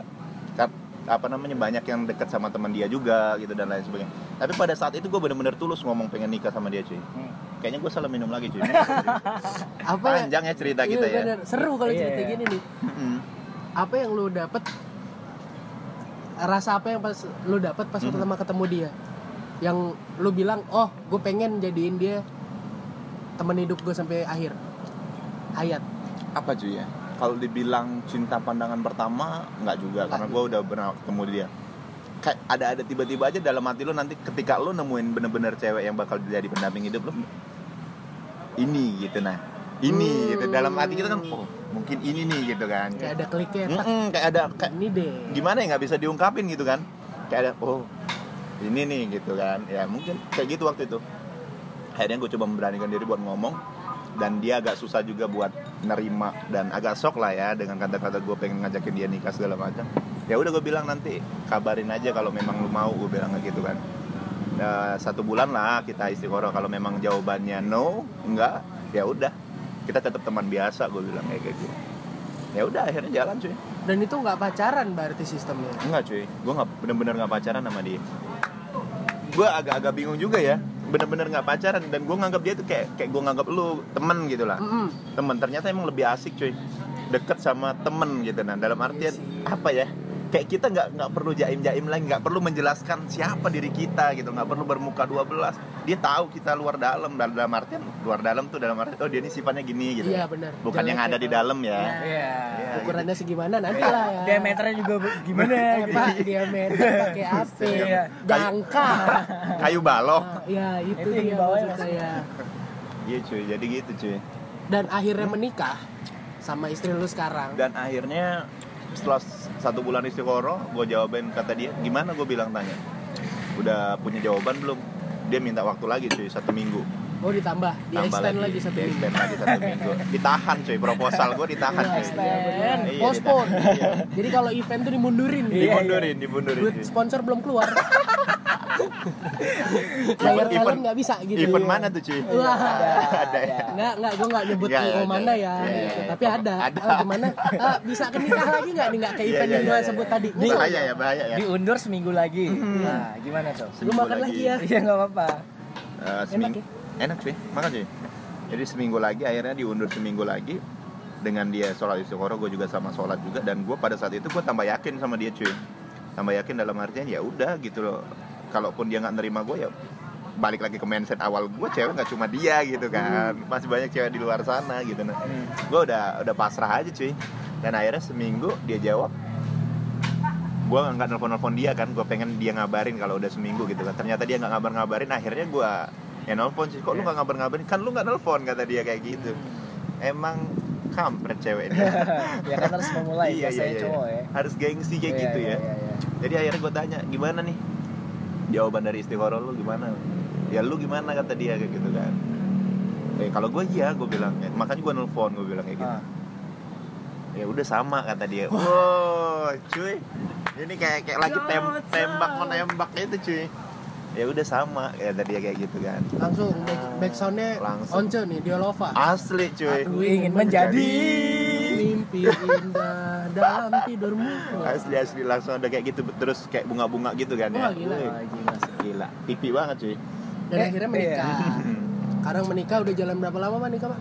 kar- apa namanya banyak yang dekat sama teman dia juga gitu dan lain sebagainya. Tapi pada saat itu gue bener-bener tulus ngomong pengen nikah sama dia cuy. Hmm. Kayaknya gue salah minum lagi cuy. apa ya Panjang ya cerita Iya, kita ya. bener. seru kalau Iya, cerita iya. gini nih apa yang lu dapet rasa apa yang pas lu dapet pas Mhm. pertama ketemu dia yang lu bilang oh gue pengen jadiin dia teman hidup gue sampai akhir hayat Apa cuy ya? Kalau dibilang cinta pandangan pertama nggak juga karena gue udah pernah ketemu dia. Kayak ada ada tiba-tiba aja dalam hati lo nanti ketika lo nemuin bener-bener cewek yang bakal jadi pendamping hidup lo ini gitu nah ini Hmm. gitu dalam hati kita kan oh mungkin ini nih gitu kan. Kayak ada kliknya tak, Mm-mm, kayak ada kayak ini deh. gimana ya nggak bisa diungkapin gitu kan. Kayak ada oh ini nih gitu kan. Ya mungkin kayak gitu waktu itu. Akhirnya gue coba memberanikan diri buat ngomong dan dia agak susah juga buat nerima dan agak shock lah ya dengan kata-kata gue pengen ngajakin dia nikah segala macam. Ya udah gue bilang nanti kabarin aja kalau memang lu mau gue bilang gitu kan. Ya, satu bulan lah kita istiqoroh kalau memang jawabannya no enggak ya udah kita tetap teman biasa gue bilang kayak gitu ya udah akhirnya jalan cuy dan itu nggak pacaran berarti sistemnya Enggak cuy, gue nggak bener-bener nggak pacaran sama dia. Gue agak-agak bingung juga ya, bener-bener nggak pacaran dan gue nganggap dia tuh kayak kayak gue nganggap lu temen gitu lah. Mm-mm. Temen ternyata emang lebih asik cuy, deket sama temen gitu nah. Dalam artian apa ya? Kayak kita nggak nggak perlu jaim-jaim lagi, nggak perlu menjelaskan siapa diri kita gitu, nggak perlu bermuka 12 Dia tahu kita luar dalam, dalam dalam artian luar dalam tuh dalam artian oh dia ini sifatnya gini gitu. iya benar Bukan yang Jelek ada di gitu. dalam ya. Iya. Iya, ukurannya segimana nanti lah ya Diameternya juga gimana gitu. apa diameter pakai apa Iya. jangka Kayu balok. Nah, ya itu, Itu yang dia di bawah ya, saya Iya cuy, jadi gitu cuy. dan akhirnya menikah sama istri lu sekarang dan akhirnya setelah satu bulan istiqoroh gue jawabin kata dia gimana? Gue bilang tanya. Udah punya jawaban belum? Dia minta waktu lagi cuy satu minggu. Oh ditambah? Di Tambah extend lagi, satu di minggu? extend lagi satu minggu. Ditahan cuy proposal gue ditahan Iya, cuy extend. Iya, postpone. ditahan. Iya. jadi kalau event tuh dimundurin. Iya, dibundurin dibundurin duit sponsor belum keluar Event- talent nggak bisa gitu event mana tuh cuy Wah. ada ya Nggak, nggak, gue nggak nyebut Nggak, nggak, mana ya, Iya, iya, gitu. iya. tapi ada. Ada. Ah, gimana? Ah, bisa ke nikah lagi nggak nih? Nggak ke Iya, event iya, yang gue iya, sebut iya. tadi. bahaya ya bahaya ya Diundur seminggu lagi. Nah, gimana tuh? Lu makan lagi ya. Iya nggak apa-apa. Eh, seminggu ya? enak sih makan sih jadi seminggu lagi akhirnya diundur seminggu lagi dengan dia sholat istiqoroh gue juga sama sholat juga dan gue pada saat itu gue tambah yakin sama dia cuy tambah yakin dalam artian ya udah gitu loh kalaupun dia nggak nerima gue ya balik lagi ke mindset awal gue cewek nggak cuma dia gitu kan. Masih banyak cewek di luar sana gitu. Nah gue udah udah pasrah aja cuy. Dan akhirnya seminggu dia jawab gue nggak nelfon nelfon dia kan gue pengen dia ngabarin kalau udah seminggu gitu kan. Ternyata dia nggak ngabar ngabarin akhirnya gue ya nelfon sih kok lu nggak ngabar ngabarin kan lu nggak nelfon kata dia kayak gitu. Emang kampret cewek ini ya kan harus memulai iya, iya, iya. cowok ya. harus gengsi kayak Iya, gitu iya, ya. iya, iya. jadi akhirnya gue tanya gimana nih jawaban dari istiqoroh lu gimana? Ya lu gimana? Kata dia kayak gitu kan. Eh kalau gue iya gue bilang makanya gue nelfon gue bilang kayak gitu. Ah. ya udah sama kata dia. Wow cuy. Ini kayak kayak lagi tem- tembak menembak itu cuy. Ya udah sama ya tadi kayak gitu kan. Langsung back, back soundnya Langsung. once nih Diolova asli cuy. Aku ingin menjadi mimpi indah dalam tidurmu asli asli langsung ada kayak gitu terus kayak bunga-bunga gitu kan ya. Wah, gila. Wih, gila. gila. Pipi banget cuy. Dan Eh, akhirnya iya. menikah sekarang menikah udah jalan berapa lama pak nikah pak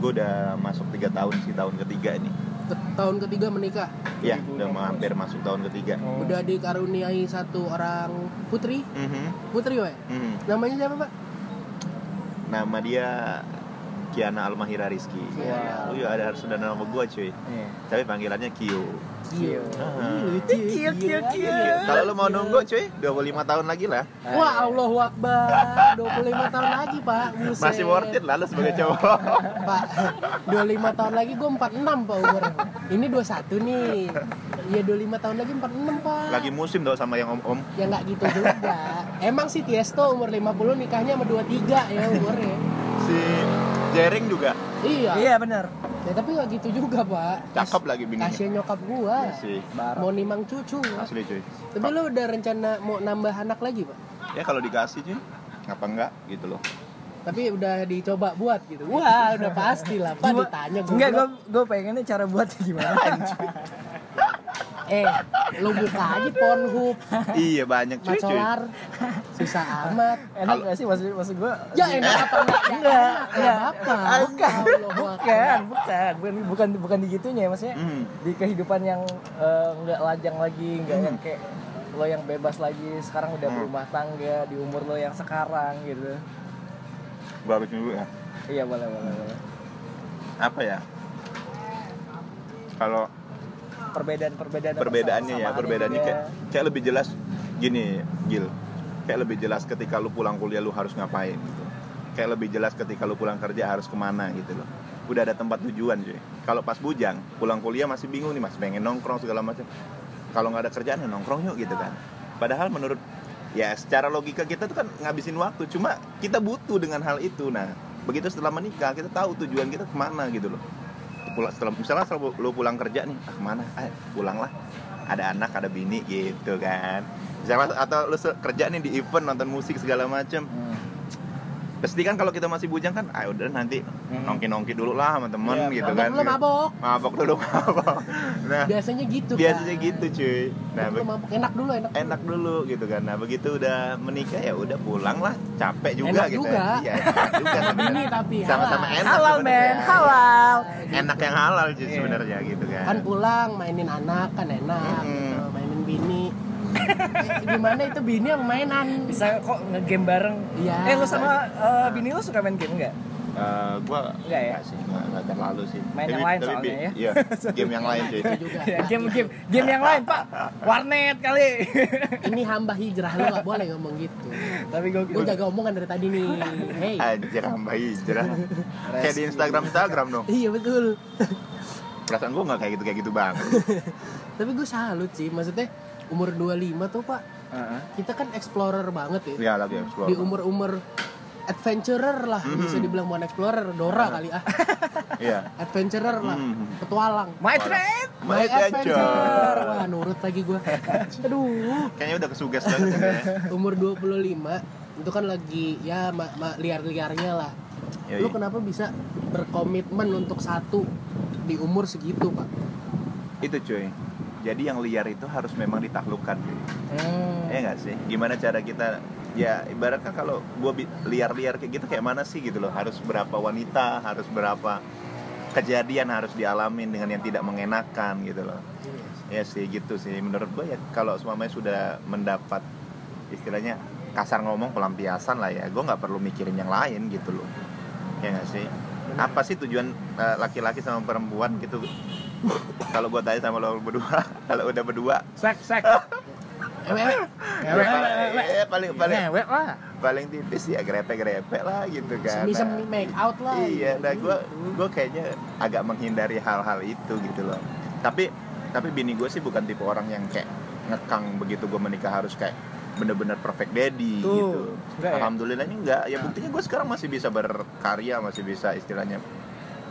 gue udah masuk tiga tahun sih tahun ketiga ini. Ke- tahun ketiga menikah? Ya udah mau hampir masuk tahun ketiga. Oh. udah dikaruniai satu orang putri? Mhm, putri weh mhm. namanya siapa pak nama dia Kiana Almahira Rizky Wow. oh iya ada harus ada nama gue cuy Iya. tapi panggilannya Kyo Kio. Kio, Kio, Kio. Kalau lu mau nunggu cuy, 25 tahun lagi lah. Wah, Allahu Akbar. 25 tahun lagi, Pak. Buset. Masih worth it lah lu sebagai cowok. Pak, 25 tahun lagi gue 46 Pak umur. Ini 21 nih. Iya 25 tahun lagi 46 Pak. Lagi musim tau sama yang om-om. Ya nggak gitu juga. Emang si Tiesto umur 50 nikahnya sama 23 ya umurnya. Si Jering juga Iya. Iya benar. Ya tapi nggak gitu juga Pak. cakep lagi bininya. Kasihan nyokap gua. Iya sih. Mau nimang cucu. Pak. Asli cuy. Tapi lu udah rencana mau nambah anak lagi Pak? Ya kalau dikasih cuy, ngapa enggak gitu loh. Tapi udah dicoba buat gitu. Wah, udah pasti lah Pak Gua- ditanya gua. Enggak, gue gue pengennya cara buatnya gimana. Eh, lu buka aja Pornhub, iya banyak cuy cuy. Macolar. Susah amat. Enak gak sih maksud maksud gue? Ya enak apa enggak? Ya, Enggak, enggak. apa? Bukan, bukan, bukan, bukan, bukan, bukan digitunya ya maksudnya Hmm. di kehidupan yang eh, nggak lajang lagi, nggak Hmm. yang kayak lo yang bebas lagi, sekarang udah Hmm. berumah tangga di umur lo yang sekarang gitu. Habis dulu ya. Iya boleh, boleh, boleh. Apa ya? Kalau Perbedaan-perbedaan perbedaannya ya, perbedaannya kayak kayak lebih jelas gini, Gil. Kayak lebih jelas ketika lu pulang kuliah lu harus ngapain gitu. Kayak lebih jelas ketika lu pulang kerja harus ke mana gitu loh. Udah ada tempat tujuan cuy. Kalau pas bujang, pulang kuliah masih bingung nih, masih pengen nongkrong segala macam. Kalau nggak ada kerjaan ya nongkrong yuk gitu kan. Padahal menurut ya secara logika kita tuh kan ngabisin waktu. Cuma kita butuh dengan hal itu. Nah, begitu setelah menikah kita tahu tujuan kita ke mana gitu loh pulang setelah misalnya setelah lu pulang kerja nih ah ke mana? Ah pulanglah. Ada anak ada bini gitu kan. Misalnya atau lu kerja nih di event nonton musik segala macem. Hmm. Pasti kan kalau kita masih bujang kan ah udah nanti Hmm. nongki nongki dulu lah sama temen Iya, gitu Mabok kan lu mabok. mabok dulu mabok nah Biasanya gitu biasanya kan. gitu cuy nah Mabok lu be- mabok. Enak dulu, enak. enak dulu gitu kan nah begitu udah menikah ya udah pulang lah capek juga Enak gitu juga. iya enak juga. Bini tapi sama-sama halal. enak Halal men, halal. enak yang halal cuy Iya. sebenarnya gitu kan Kan pulang mainin anak kan enak. Mm-mm. gitu. Mainin bini. Gimana itu bini apa mainan? Bisa kok ngegame bareng. Iya. Eh lu sama eh, bini lu suka main game nggak? Eh, gua Enggak ya? sih, enggak, enggak terlalu sih. Main yang lain soalnya bi- ya. Iya, game yang lain. Itu juga. Ya, game game game yang lain pak warnet kali Ini hamba hijrah lu gak boleh ngomong gitu. tapi gue Gue jaga omongan dari tadi nih. Hey. Anjir hamba hijrah. Kayak di Instagram Instagram dong. Iya betul. Perasaan gua enggak kayak gitu kayak gitu banget. Tapi gue salut sih. Maksudnya umur 25 tuh pak. Kita kan explorer banget ya. Ya lagi explore. Di umur-umur adventurer lah. Mhm. Bisa dibilang bukan explorer. Dora kali ah. Iya. Adventurer lah. Mhm. Petualang. my trend My adventure. Wah nurut lagi gue. Aduh. Kayaknya udah kesugas banget ya. Umur 25 itu kan lagi ya ma- ma- liar-liarnya lah. Yoi. Lu kenapa bisa berkomitmen untuk satu di umur segitu pak? Itu cuy. Jadi yang liar itu harus memang ditaklukkan. Hmm. Ya nggak sih? Gimana cara kita ya ibaratnya kalau bi- liar-liar kayak gitu kayak mana sih gitu loh? Harus berapa wanita harus berapa kejadian harus dialamin dengan yang tidak mengenakan gitu loh. Ya sih gitu sih. Menurut gue ya kalau semuanya sudah mendapat istilahnya kasar ngomong pelampiasan lah ya. Gue nggak perlu mikirin yang lain gitu loh. Ya nggak sih apa sih tujuan eh, laki-laki sama perempuan gitu? Kalau gue tanya sama lo berdua kalau udah berdua. Sek sek. Ewe, ewe. ya, paling, paling. Paling ngewek lah paling tipis ya grepe-grepe lah gitu kan. Semi-semi make out lah. iya nah gue gue kayaknya agak menghindari hal-hal itu gitu loh. Tapi tapi bini gue sih bukan tipe orang yang kayak ngekang begitu gue menikah harus kayak bener-bener perfect daddy Tuh, gitu enggak ya? alhamdulillahnya enggak ya Nah. buktinya gue sekarang masih bisa berkarya masih bisa istilahnya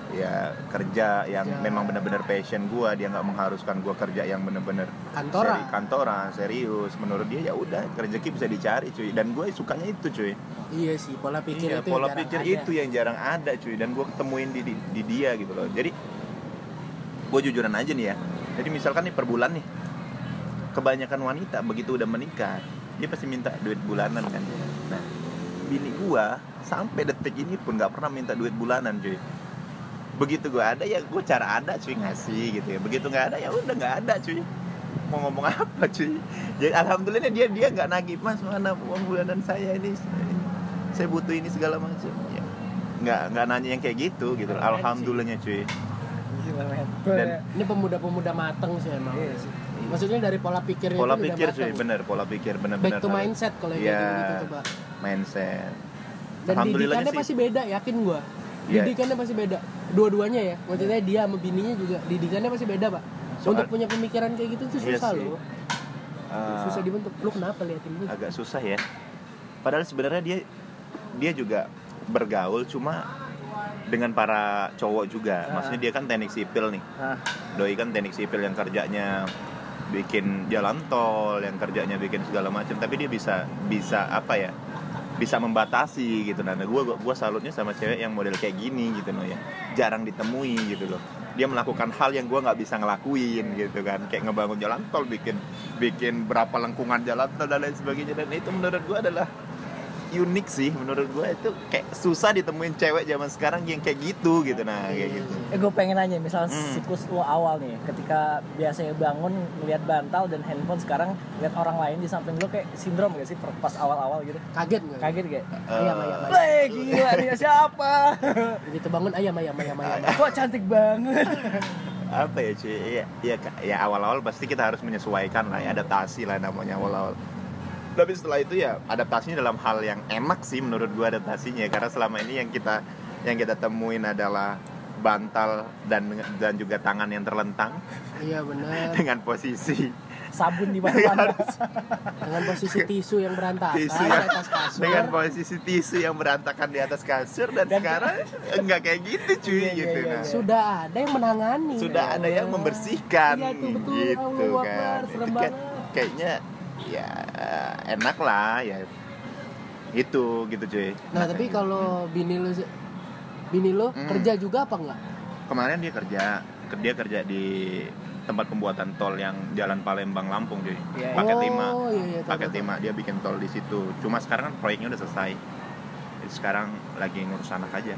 ya kerja yang Kerja. memang bener-bener passion gue dia nggak mengharuskan gue kerja yang bener-bener Kantoran. seri- kantoran serius menurut dia ya udah rezeki bisa dicari cuy dan gue sukanya itu cuy Iya sih, pola pikir iya itu pola pikir ada. itu yang jarang ada cuy dan gue ketemuin di, di, di dia gitu loh jadi gue jujuran aja nih ya jadi misalkan nih per bulan nih kebanyakan wanita begitu udah menikah dia pasti minta duit bulanan kan. Nah bini gue sampai detik ini pun nggak pernah minta duit bulanan cuy. Begitu gue ada ya gue cara ada cuy ngasih gitu ya. Begitu nggak ada ya udah nggak ada cuy. Mau ngomong apa cuy? Jadi alhamdulillah dia dia nggak nagih mas mana uang bulanan saya ini? Saya butuh ini segala macam. Ya nggak nggak nanya yang kayak gitu gitu. Alhamdulillahnya cuy. Gila. Dan- Ini pemuda-pemuda mateng sih emang. Iya sih. Maksudnya dari pola pikirnya pola pikir mateng. bener pola pikir bener-bener Back to mindset kalau yang Iya. kayak gitu coba. mindset Dan didikannya sih. pasti beda, yakin gua. Iya. Didikannya pasti beda. Dua-duanya ya. Maksudnya dia sama bininya juga didikannya pasti beda, Pak. Soal- Untuk punya pemikiran kayak gitu tuh Iya susah sih. loh. Eh, Susah dibentuk. Lu kenapa liatin gitu? agak susah ya padahal sebenarnya dia dia juga bergaul cuma dengan para cowok juga Ah. maksudnya dia kan teknik sipil nih Nah, doi kan teknik sipil yang kerjanya bikin jalan tol yang kerjanya bikin segala macam tapi dia bisa bisa apa ya bisa membatasi gitu. Nah gue gua salutnya sama cewek yang model kayak gini gitu loh ya. Jarang ditemui gitu loh. Dia melakukan hal yang gue nggak bisa ngelakuin gitu kan. Kayak ngebangun jalan tol bikin bikin berapa lengkungan jalan tol dan lain sebagainya. Dan itu menurut gue adalah unik sih menurut gue itu kayak susah ditemuin cewek zaman sekarang yang kayak gitu gitu nah kayak gitu eh gue pengen nanya, misal Hmm. siklus lo awal nih, ketika biasanya bangun ngeliat bantal dan handphone sekarang lihat orang lain di samping lo kayak sindrom gak sih pas awal-awal gitu? Kaget nggak? Kaget gak? Ayam, ayam, ayam. Weh gila dia siapa? Begitu bangun ayam ayam ayam ayam. Kok cantik banget? apa ya cuy ya, ya, ya awal-awal pasti kita harus menyesuaikan lah ya adaptasi lah namanya awal-awal tapi setelah itu ya adaptasinya dalam hal yang enak sih menurut gua adaptasinya karena selama ini yang kita yang kita temuin adalah bantal dan dan juga tangan yang terlentang Iya benar. dengan posisi Sabun di mana-mana. Dengan posisi tisu yang berantakan tisu di atas kasur. dengan posisi tisu yang berantakan di atas kasur dan, Dan- sekarang enggak kayak gitu cuy Iya, iya, gitu iya, nah. iya. Sudah ada yang menangani. sudah ada yang membersihkan Iya, tuh, betul. gitu Akbar, kan Itu kayak- banget. kayaknya ya enak lah ya itu gitu cuy Nah, tapi kalau bini lu bini lu Hmm. kerja juga apa enggak? kemarin dia kerja dia kerja di tempat pembuatan tol yang Jalan Palembang Lampung cuy Iya, paket oh, lima iya, iya, paket lima dia bikin tol di situ cuma sekarang kan proyeknya udah selesai Jadi sekarang lagi ngurus anak aja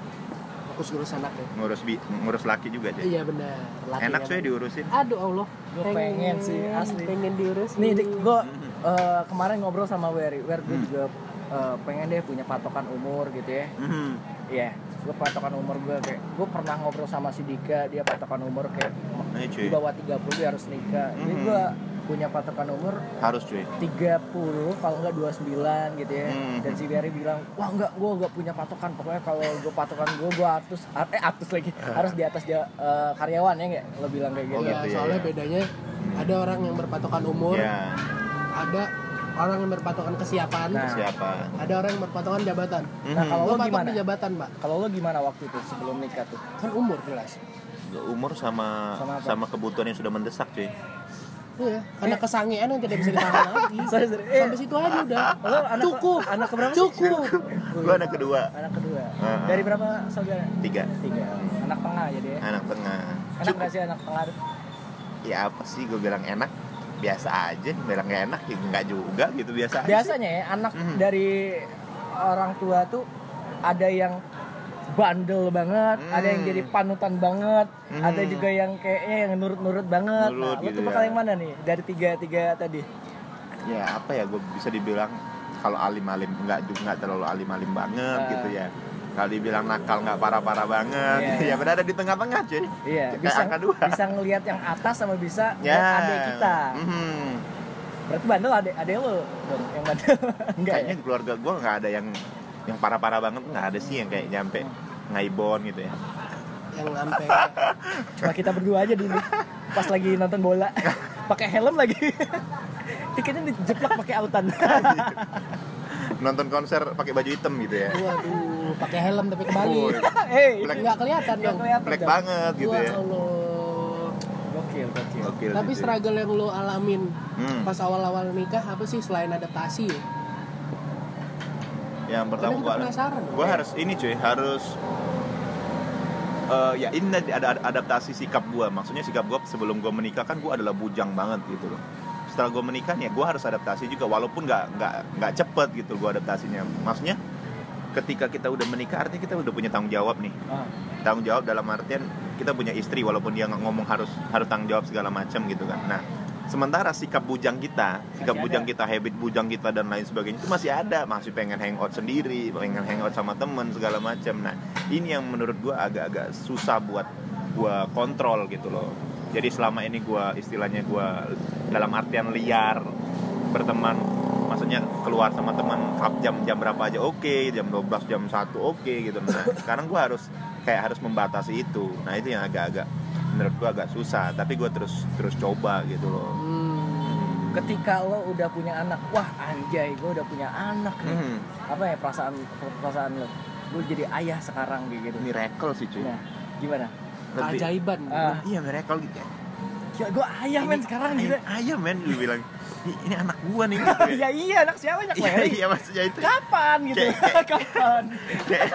Fokus ngurus anak ya. ngurus bi ngurus laki juga cuy Iya benar. Laki enak cuy diurusin Aduh Allah. Gua pengen sih, asli. Pengen diurus. Nih, dik, gue Mhm. kemarin ngobrol sama Wery. Wer, gue Hmm. juga eh, pengen deh punya patokan umur gitu ya. Mhm. Iya, gue patokan umur gue kayak gue pernah ngobrol sama si Dika, dia patokan umur kayak Ini di cuy bawah 30 dia harus nikah. Jadi Mhm. gue punya patokan umur harus cuy 30 kalau enggak 29 gitu ya. Mhm. Dan si Wery bilang, "Wah, enggak, gue enggak punya patokan. Pokoknya kalau gue patokan gue gue atus eh atus lagi. harus di atas dia eh, karyawan ya enggak? Lo bilang kayak gitu. Oh, Iya, gitu ya, soalnya ya. bedanya ada orang yang berpatokan umur, ya ada orang yang berpatokan kesiapan, Nah. siapa ada orang yang berpatokan jabatan. Nah, kalau Lo lo gimana? di jabatan, Mbak. Kalau lo gimana waktu itu sebelum nikah tuh? Kan umur jelas. umur sama Sama sama, kebutuhan yang sudah mendesak cuy Iya, karena Eh. kesangean yang tidak bisa ditahan lagi. Sorry, sorry. Eh, Sampai situ aja udah. Lo anak Cukup. Anak keberapa? Cukup. gue anak kedua Anak kedua. Ah. Dari berapa saudara? tiga Tiga. Anak tengah jadi ya. anak tengah Enak cukup gak sih anak tengah? ya apa sih gue bilang enak biasa aja bilang gak enak ya nggak juga gitu biasa aja. Biasanya ya anak Mhm. dari orang tua tuh ada yang bandel banget, Hmm. ada yang jadi panutan banget, Hmm. ada juga yang kayaknya yang nurut-nurut banget. Nurut nah, lo gitu tuh bakal ya. yang mana nih dari tiga tiga tadi? ya apa ya gue bisa dibilang kalau alim-alim nggak juga nggak terlalu alim-alim banget Ah. gitu ya kalau dibilang nakal nggak parah-parah banget Iya, ya berada di tengah-tengah cuy Iya, Kayak bisa angka dua. bisa ngelihat yang atas sama bisa ya ngeliat adik kita. Mhm. Berarti bandel adek adek lo dong yang bandel. Enggak kayaknya ya? keluarga gue nggak ada yang yang parah-parah banget nggak ada sih yang kayak nyampe ngaibon gitu ya Yang sampai Cuma kita berdua aja dulu. Pas lagi nonton bola. Pakai helm lagi. tiketnya dijeplak pakai autan nonton konser pakai baju hitam gitu ya Waduh, pakai helm tapi kembali. Oh, eh Black. Nggak kelihatan dong. kelihatan black dong. banget gitu Wah, ya Allah. gokil gokil Gokil Tapi cuy. struggle yang lo alamin Hmm. pas awal-awal nikah apa sih selain adaptasi ya? yang pertama gua penasaran. gua harus ini cuy harus eh, ya ini ada ada adaptasi sikap gua maksudnya sikap gua sebelum gua menikah kan gua adalah bujang banget gitu loh setelah gua menikah ya gua harus adaptasi juga walaupun nggak nggak nggak cepet gitu gua adaptasinya maksudnya ketika kita udah menikah artinya kita udah punya tanggung jawab nih. Ah, tanggung jawab dalam artian kita punya istri walaupun dia ngomong harus harus tanggung jawab segala macam gitu kan. Nah sementara sikap bujang kita sikap Masih bujang ada. kita habit bujang kita dan lain sebagainya itu masih ada. Masih pengen hangout sendiri pengen hangout sama temen segala macam. Nah ini yang menurut gua agak-agak susah buat gua kontrol gitu loh. Jadi selama ini gua istilahnya gua dalam artian liar berteman maksudnya keluar sama teman jam jam berapa aja oke jam 12 jam 1 oke gitu nah sekarang gua harus kayak harus membatasi itu. Nah itu yang agak-agak menurut gua agak susah tapi gua terus terus coba gitu loh. Hmm. ketika lo udah punya anak wah anjay gue udah punya anak nih. Hmm, apa ya perasaan perasaan lo? Gue jadi ayah sekarang gitu. Miracle sih cuy. Nah gimana? Lebih- Keajaiban. Ah. iya miracle gitu ya Gila, gue ayah men sekarang gitu ayah men lu bilang ini, anak gua nih. Gitu ya. ya iya anak siapa anak iya iya maksudnya itu. Kapan gitu? Kayak- kapan? kayak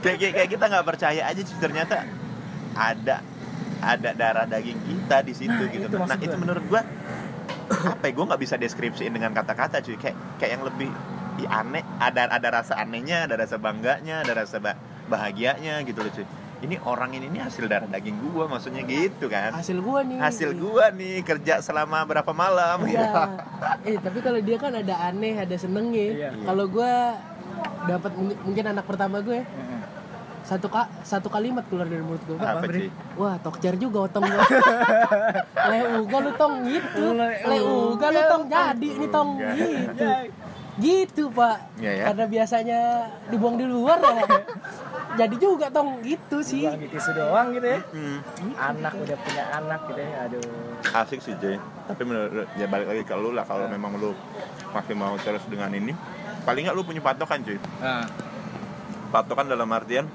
kayak, kayak, kayak kita nggak percaya aja sih ternyata ada ada darah daging kita di situ Nah, gitu. itu nah itu gua. menurut gua apa ya gue nggak bisa deskripsiin dengan kata-kata cuy. Kayak kayak yang lebih ih, aneh ada ada rasa anehnya ada rasa bangganya ada rasa ba- bahagianya gitu loh cuy ini orang ini, ini hasil darah daging gua maksudnya gitu kan Hasil gua nih. hasil gua nih kerja selama berapa malam Iya. eh tapi kalau dia kan ada aneh, ada senengnya. Iya. Kalau gua dapat mungkin- anak pertama gue satu ka, satu kalimat keluar dari mulut gue. apa cuy Wah, tokcer juga otong gua. Leuga lu tong gitu. Le- Leuga lu tong jadi ini tong Leuga. gitu. Gitu, Pak. Iya ya. Karena biasanya dibuang di luar ya. Jadi juga tong gitu sih. Buang tisu doang gitu ya. Hmm. anak udah punya anak gitu ya aduh. Asik sih Jay. Tapi menurut ya balik lagi ke lu lah kalau Nah. memang lu masih mau terus dengan ini paling nggak lu punya patokan cuy nah. Patokan dalam artian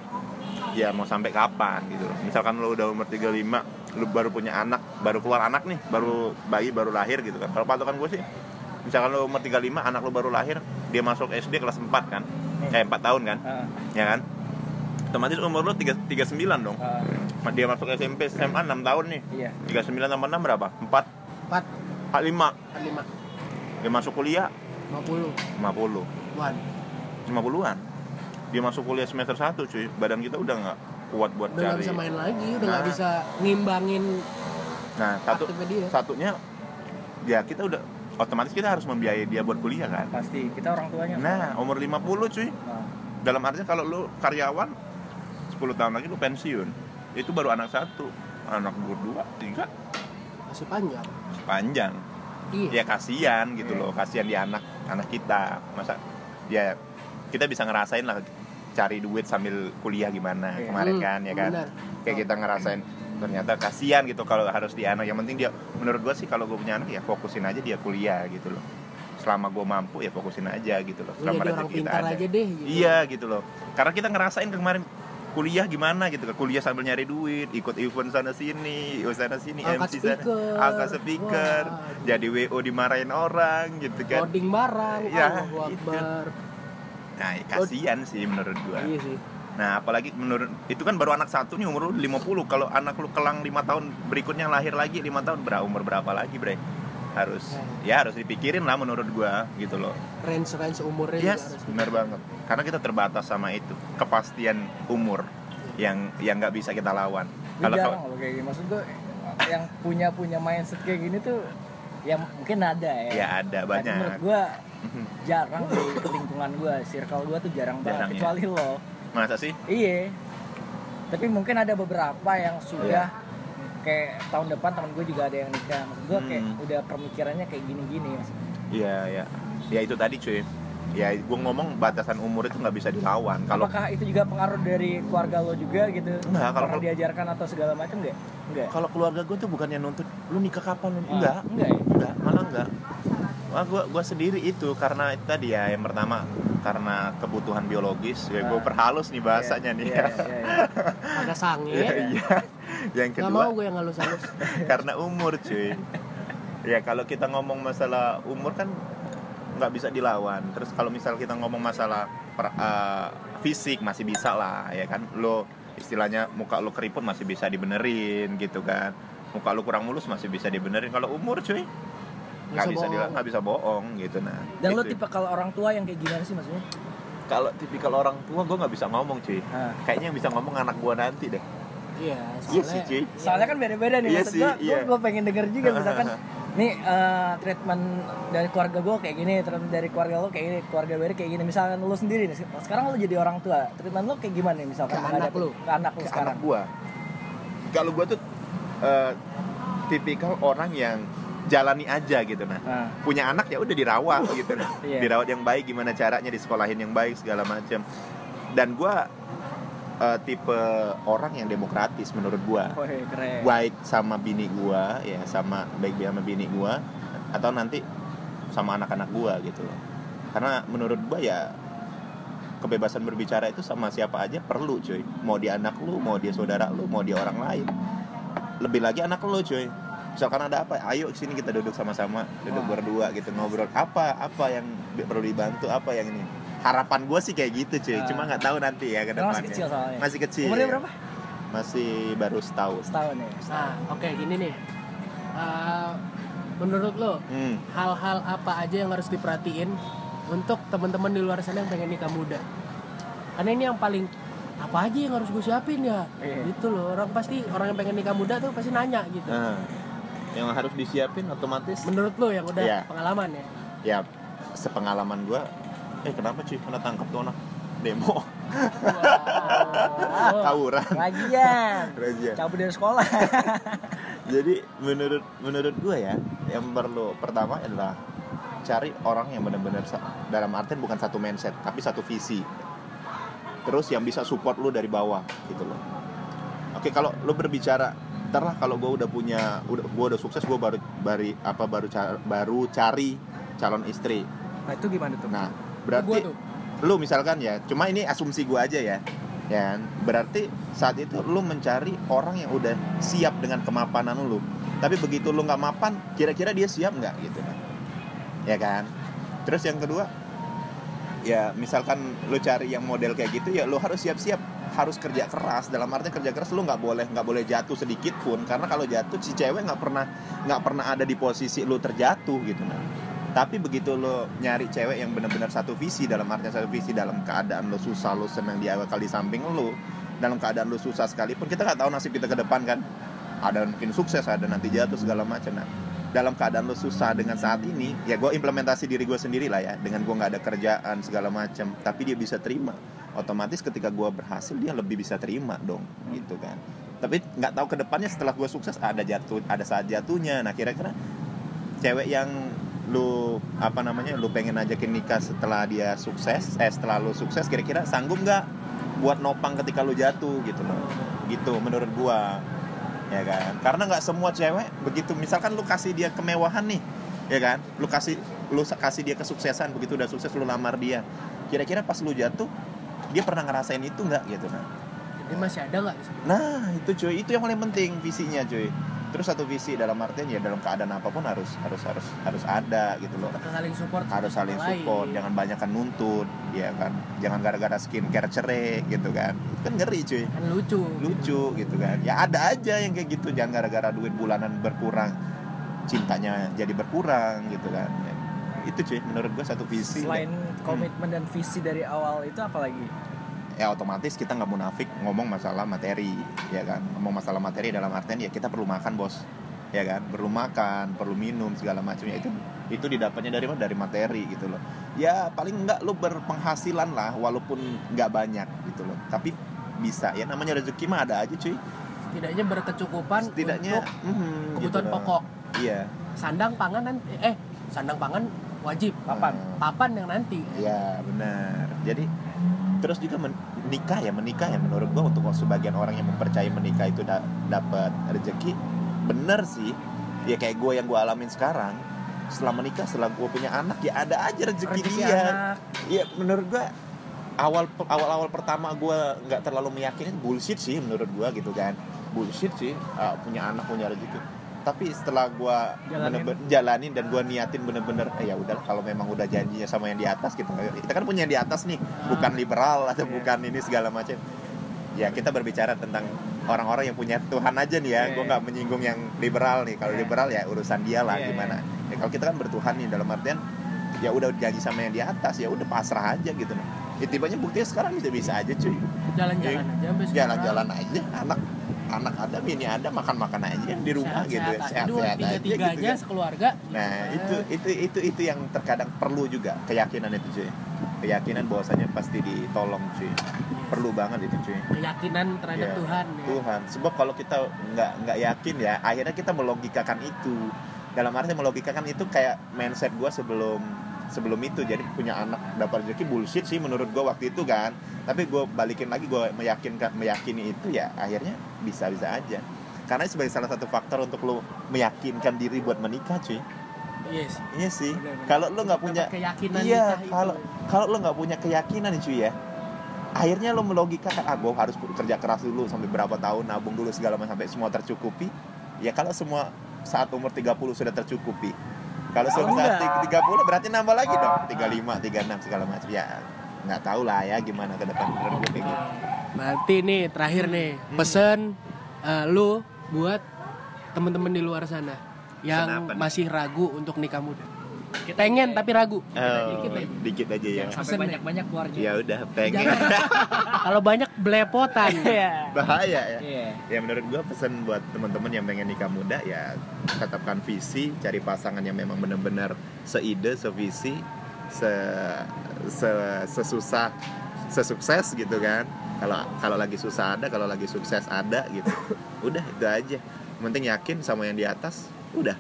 ya mau sampai kapan gitu. Loh misalkan lu udah umur 35 lu baru punya anak baru keluar anak nih baru bayi baru lahir gitu kan. Kalau patokan gue sih misalkan lu umur 35 anak lu baru lahir dia masuk SD kelas 4 kan. Kayak 4 tahun kan. Ah, ya kan otomatis umur lu 3, 39 dong. Ah, dia masuk SMP SMA 6 tahun nih. Iya. 39 tambah 6 berapa? 4 Empat, 5 lima, dia masuk kuliah? 50. 50 Wan. 50-an dia masuk kuliah semester 1 cuy. Badan kita udah nggak kuat buat Udah cari. bisa main lagi, udah nggak Nah. bisa ngimbangin nah satu dia. satunya ya kita udah otomatis kita harus membiayai dia buat kuliah kan? Pasti kita orang tuanya. Nah umur 50 cuy. Nah, dalam artinya kalau lu karyawan 10 tahun lagi lu pensiun. Itu baru anak satu. Anak berdua tiga. Masih panjang. panjang. Iya. ya kasihan gitu Iya. loh. Kasihan di anak anak kita. Masa ya kita bisa ngerasain lah cari duit sambil kuliah gimana. Iya. kemarin Hmm, kan ya kan? benar. kayak kita ngerasain ternyata kasihan gitu kalau harus di anak. Yang penting dia menurut gua sih kalau gue punya anak ya fokusin aja dia kuliah gitu loh. Selama gue mampu ya fokusin aja gitu loh. Lu selama rezeki kita ada. aja deh gitu. iya gitu loh. Karena kita ngerasain kemarin kuliah gimana gitu kan kuliah sambil nyari duit ikut event sana sini sana sini Angkat MC sana speaker. angkat speaker Wah. jadi wo dimarahin orang gitu kan Loading barang. Iya, Allahu itu. Akbar. nah kasihan sih menurut gua Iya sih. nah apalagi menurut itu kan baru anak satu nih umur lu 50 kalau anak lu kelang lima tahun berikutnya lahir lagi lima tahun berapa umur berapa lagi bre harus ya harus dipikirin lah menurut gua gitu loh. Range range umurnya yes benar banget. Karena kita terbatas sama itu kepastian umur yang yang nggak bisa kita lawan. Kalau loh kayak gini. Maksud gue yang punya punya mindset kayak gini tuh ya mungkin ada ya. Ya ada Tapi banyak. menurut gue jarang di lingkungan gue circle gue tuh jarang banget Jarang ya? kecuali lo. Masa sih? Iya. Tapi mungkin ada beberapa yang sudah kayak tahun depan temen gue juga ada yang nikah. Maksud gue kayak Hmm. udah pemikirannya kayak gini-gini iya ya ya itu tadi cuy. Ya gue ngomong batasan umur itu nggak bisa dilawan. Kalau apakah itu juga pengaruh dari keluarga lo juga gitu? Enggak, kalau- pernah diajarkan atau segala macam nggak? Nggak? Kalau keluarga gue tuh bukannya nuntut lu nikah kapan? Lu Ah, enggak enggak ya? Enggak malah enggak Wah, gua gua sendiri itu karena itu tadi ya yang pertama karena kebutuhan biologis. Ya gue Ah. perhalus nih bahasanya nih Iya, ya. iya, iya. Agak sange. Iya, Yang Gak mau kedua gue yang halus-halus. karena umur cuy. Ya kalau kita ngomong masalah umur kan nggak bisa dilawan. Terus kalau misal kita ngomong masalah per- eh, fisik masih bisa lah ya kan. Lo istilahnya muka lo keriput masih bisa dibenerin gitu kan. Muka lo kurang mulus masih bisa dibenerin. Kalau umur cuy nggak bisa bohong. dila- nggak bisa bohong gitu nah. dan lo Gitu. tipe kalau orang tua yang kayak gimana sih maksudnya kalau tipikal orang tua gue nggak bisa ngomong cuy. Ah. Kayaknya yang bisa ngomong anak gua nanti deh. Iya, Iya soalnya sih cuy. soalnya kan beda-beda nih Iya maksud sih, gua, iya. gua, pengen denger juga misalkan nih eh, treatment dari keluarga gue kayak gini treatment dari keluarga lo kayak gini keluarga Berry kayak gini misalkan lo sendiri nih sekarang lo jadi orang tua treatment lo kayak gimana nih misalkan Ke anak lo. ke anak lo ke sekarang anak gua kalau gua tuh eh, tipikal orang yang jalani aja gitu nah Nah, punya anak ya udah dirawat gitu nah Iya. dirawat yang baik gimana caranya disekolahin yang baik segala macam dan gua eh, tipe orang yang demokratis menurut gua. Keren. Baik sama bini gua ya sama baik sama bini gua atau nanti sama anak-anak gua gitu loh. Karena menurut gua ya kebebasan berbicara itu sama siapa aja perlu cuy. Mau dia anak lu mau dia saudara lu mau dia orang lain. Lebih lagi anak lu cuy. Misalkan ada apa ayo sini kita duduk sama-sama duduk Wah. berdua gitu ngobrol. Apa apa yang perlu dibantu? Apa yang ini harapan gue sih kayak gitu cuy Ah. cuma nggak tahu nanti ya ke Karena masih depannya kecil soalnya masih kecil umurnya ya. berapa masih baru setahun setahun ya Nah, oke gini nih. Eh, menurut lo, hmm. hal-hal apa aja yang harus diperhatiin untuk teman-teman di luar sana yang pengen nikah muda? Karena ini yang paling apa aja yang harus gue siapin ya? Iya. Gitu loh. Orang pasti orang yang pengen nikah muda tuh pasti nanya gitu. Nah, yang harus disiapin otomatis Menurut lo yang udah Iya. pengalaman ya? ya sepengalaman gua eh kenapa cuy? Kena tangkap tuh anak. Demo. Wow. tawuran. Lagian Razia. cabut dari sekolah. Jadi menurut menurut gua ya yang perlu pertama adalah cari orang yang benar-benar dalam artian bukan satu mindset tapi satu visi. Terus yang bisa support lu dari bawah gitu loh. Oke kalau lu berbicara ntar lah kalau gue udah punya udah gue udah sukses gue baru bari apa baru ca- baru cari calon istri. Nah itu gimana tuh? Nah Gua berarti tuh. lu misalkan ya cuma ini asumsi gua aja ya. Ya kan? berarti saat itu lu mencari orang yang udah siap dengan kemapanan lu. Tapi begitu lu nggak mapan kira-kira dia siap nggak gitu? Kan ya kan? Terus yang kedua ya misalkan lu cari yang model kayak gitu ya lu harus siap-siap. Harus kerja keras. Dalam artinya kerja keras lu nggak boleh nggak boleh jatuh sedikit pun. Karena kalau jatuh si cewek nggak pernah nggak pernah ada di posisi lu terjatuh gitu nah tapi begitu lo nyari cewek yang benar-benar satu visi dalam artinya satu visi dalam keadaan lo susah lo senang dia bakal di samping lo dalam keadaan lo susah sekalipun kita nggak tahu nasib kita ke depan kan? Ada mungkin sukses ada nanti jatuh segala macam. Nah dalam keadaan lo susah dengan saat ini ya gue implementasi diri gue sendiri lah ya dengan gue nggak ada kerjaan segala macam. Tapi dia bisa terima. Otomatis ketika gue berhasil dia lebih bisa terima dong gitu kan. Tapi nggak tahu ke depannya setelah gue sukses ada jatuh ada saat jatuhnya. Nah kira-kira cewek yang lu apa namanya lu pengen ajakin nikah setelah dia sukses eh setelah lu sukses kira-kira sanggup nggak buat nopang ketika lu jatuh gitu loh. Gitu menurut gua. Ya kan? Karena nggak semua cewek begitu. Misalkan lu kasih dia kemewahan nih ya kan? Lu kasih lu kasih dia kesuksesan begitu udah sukses lu lamar dia. Kira-kira pas lu jatuh dia pernah ngerasain itu nggak gitu nah Jadi masih ada nggak? Nah, itu cuy, itu yang paling penting visinya cuy. Terus satu visi dalam artian ya dalam keadaan apa pun harus harus harus harus ada gitu loh. Kita saling support. Harus saling sama lain. support, jangan banyak nuntut, ya kan. Jangan gara-gara skincare cerai gitu kan. Kan ngeri cuy. Kan lucu. Lucu gitu kan. Ya ada aja yang kayak gitu, jangan gara-gara duit bulanan berkurang cintanya jadi berkurang gitu kan. Itu cuy menurut gua satu visi. selain dan- komitmen dan visi dari awal itu apa lagi ya otomatis kita nggak munafik ngomong masalah materi ya kan? Ngomong masalah materi dalam artian ya kita perlu makan bos. Ya kan? Perlu makan perlu minum segala macamnya. Itu itu didapatnya dari mana? Dari materi gitu loh. Ya paling nggak lo berpenghasilan lah walaupun nggak banyak gitu loh. Tapi bisa. Ya namanya rezeki mah ada aja cuy. Setidaknya berkecukupan setidaknya untuk mhm, kebutuhan gitu pokok. iya. Sandang pangan eh sandang pangan wajib. Papan. Eh, Papan yang nanti. Iya benar. Jadi terus juga menikah ya menikah ya menurut gua untuk sebagian orang yang mempercayai menikah itu da- dapat rezeki bener sih. ya kayak gue yang gue alamin sekarang setelah menikah setelah gue punya anak ya ada aja rezeki Rezeki dia anak. ya menurut gue awal awal awal pertama gue nggak terlalu meyakini bullshit sih menurut gue gitu kan bullshit sih uh, punya anak punya rezeki tapi setelah gue Jalanin. jalanin dan gue niatin bener-bener eh, ya udah kalau memang udah janjinya sama yang di atas kita kita kan punya yang di atas nih bukan liberal atau Iya. bukan ini segala macam ya kita berbicara tentang orang-orang yang punya Tuhan aja nih ya. Iya, gue iya. nggak menyinggung yang liberal nih. Kalau Iya. liberal ya urusan dia lah Iya, gimana. ya kalau kita kan bertuhan nih dalam artian ya udah janji sama yang di atas ya udah pasrah aja gitu nah ya tibanya buktinya sekarang bisa bisa aja cuy. Jalan-jalan Iya. aja jalan-jalan aja anak anak ada bini ada makan makan aja di rumah gitu Sehat-sehat aja. sehat-sehat Dua, aja gitu tiga-tiganya kan. sekeluarga Nah itu itu itu itu yang terkadang perlu juga keyakinan itu cuy keyakinan bahwasanya pasti ditolong cuy perlu banget itu cuy keyakinan terhadap Iya. Tuhan ya. Tuhan sebab kalau kita nggak nggak yakin ya akhirnya kita melogikakan itu dalam arti melogikakan itu kayak mindset gue sebelum sebelum itu. Jadi punya anak dapat rezeki bullshit sih menurut gue waktu itu kan. Tapi gue balikin lagi gue meyakinkan meyakini itu ya akhirnya bisa bisa aja. Karena sebagai salah satu faktor untuk lo meyakinkan diri buat menikah cuy. Yes. iya sih. Benar-benar. kalau lo nggak punya keyakinan iya kalau kalau lo nggak punya keyakinan cuy ya. Akhirnya lo melogikakan ah gue harus kerja keras dulu sampai berapa tahun nabung dulu segala macam sampai semua tercukupi. Ya kalau semua saat umur 30 sudah tercukupi kalau Kalau saat enggak. 30 berarti nambah lagi dong 35 36 segala macam ya nggak tahu lah ya gimana ke depan gue. Berarti nih terakhir nih Hmm. pesan eh, lu buat temen-temen di luar sana yang masih ragu untuk nikah muda. Pengen tapi ragu. Oh, Dikit aja. dikit aja ya. Sampai banyak-banyak keluarga. Ya udah pengen. Kalau banyak belepotan. Iya. bahaya ya. Iya. ya menurut gua pesan buat teman-teman yang pengen nikah muda ya tetapkan visi cari pasangan yang memang benar-benar seide sevisi se, se sesusah sesukses gitu kan. Kalau kalau lagi susah ada kalau lagi sukses ada gitu. Udah itu aja. Yang penting yakin sama yang di atas udah.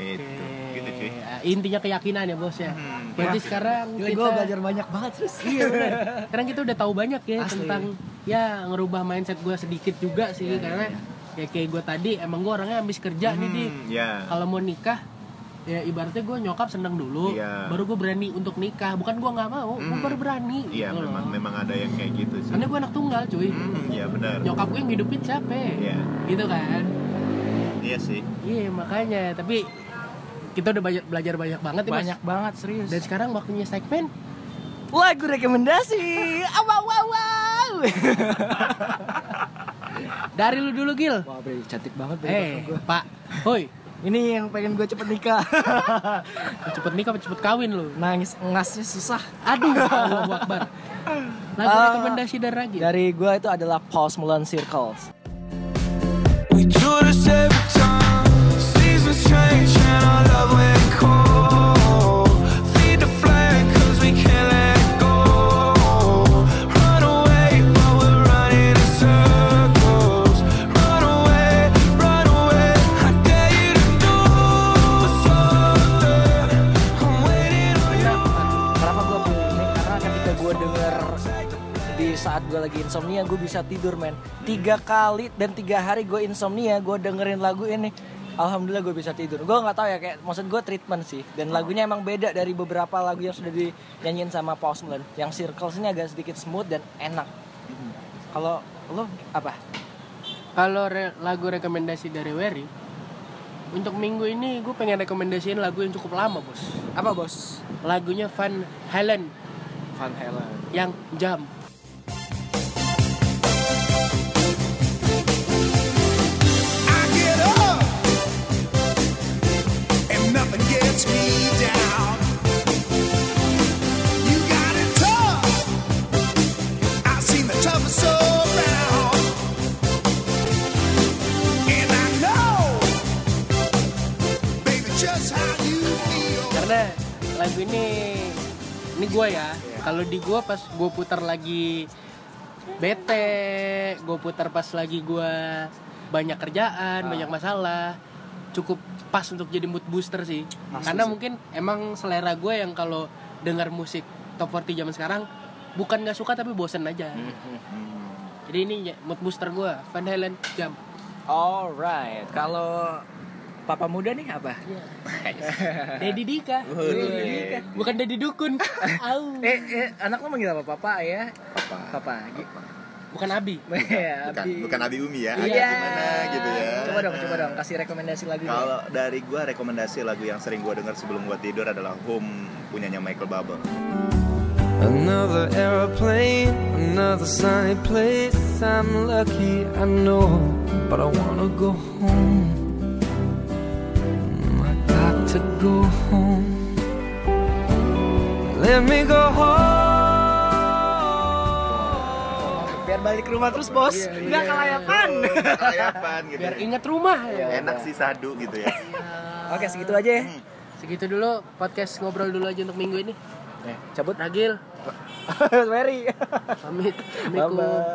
Itu gitu cuy Eh, Intinya keyakinan ya bos ya. Hmm, Berarti yakin. sekarang Gila kita gue belajar banyak banget terus. Iya benar. Sekarang kita udah tahu banyak ya Asli. tentang ya ngerubah mindset gue sedikit juga sih Iya, karena ya kayak gue tadi emang gue orangnya habis kerja nih di Hmm, ya kalau mau nikah ya ibaratnya gue nyokap seneng dulu Iya. baru gue berani untuk nikah bukan gue nggak mau gue Hmm. baru berani iya gitu memang loh. memang ada yang kayak gitu sih karena gue anak tunggal cuy Hmm, iya benar nyokap gue yang hidupin siapa iya gitu kan iya sih iya makanya tapi kita udah banyak belajar banyak banget ya Mas. Banyak banget serius. dan sekarang waktunya segmen lagu rekomendasi. Wow wow wow. dari lu dulu Gil Wah, bre, cantik banget bre, eh gue. pak hoi Ini yang pengen gue cepet nikah. cepet nikah apa cepet kawin lu Nangis ngasnya susah. aduh Allahu Akbar lagu Ah. rekomendasi dari Ragi Dari gue itu adalah Post Malone Circles. We do this every time. Insomnia gue bisa tidur men. Tiga kali dan tiga hari gue insomnia gue dengerin lagu ini alhamdulillah gue bisa tidur. Gue nggak tahu ya kayak maksud gue treatment sih. Dan lagunya emang beda dari beberapa lagu yang sudah dinyanyiin sama Post Malone yang circles ini agak sedikit smooth dan enak. Kalau lo apa? Kalau re- lagu rekomendasi dari Wery Untuk minggu ini gue pengen rekomendasiin lagu yang cukup lama bos. Apa bos? Lagunya Van Halen. Van Halen. Yang Jam gue ya. Kalau di gue pas gue putar lagi Bete Gue putar pas lagi gue Banyak kerjaan, banyak masalah Cukup pas untuk jadi mood booster sih. Karena mungkin emang selera gue yang kalau dengar musik top 40 zaman sekarang Bukan gak suka tapi bosen aja. Jadi ini ya, mood booster gue Van Halen Jam. Alright, kalau papa muda nih apa? Dedi Dika. Dedi Dika. Bukan Dedi Dukun. Au. Eh, eh, anak lo manggil apa? Papa, ayah? Papa. Papa. Gi- Bukan Abi. Iya, bukan Abi. bukan Abi Umi ya Iya. agak gimana gitu ya Coba dong, coba dong kasih rekomendasi lagu. kalau dari gua rekomendasi lagu yang sering gua dengar sebelum gua tidur adalah Home punyanya Michael Bublé Another aeroplane, another sunny place. I'm lucky, I know, but I wanna go home. Go home. Let me go home. Biar balik ke rumah terus, Bos. Iya, Enggak kelayapan. kelayapan gitu Biar ya. inget rumah ya. enak sih sadu gitu ya Oke, segitu aja ya. Segitu dulu podcast ngobrol dulu aja untuk minggu ini. Eh, cabut. Ragil, Mary. pamit. Assalamualaikum. Bye-bye.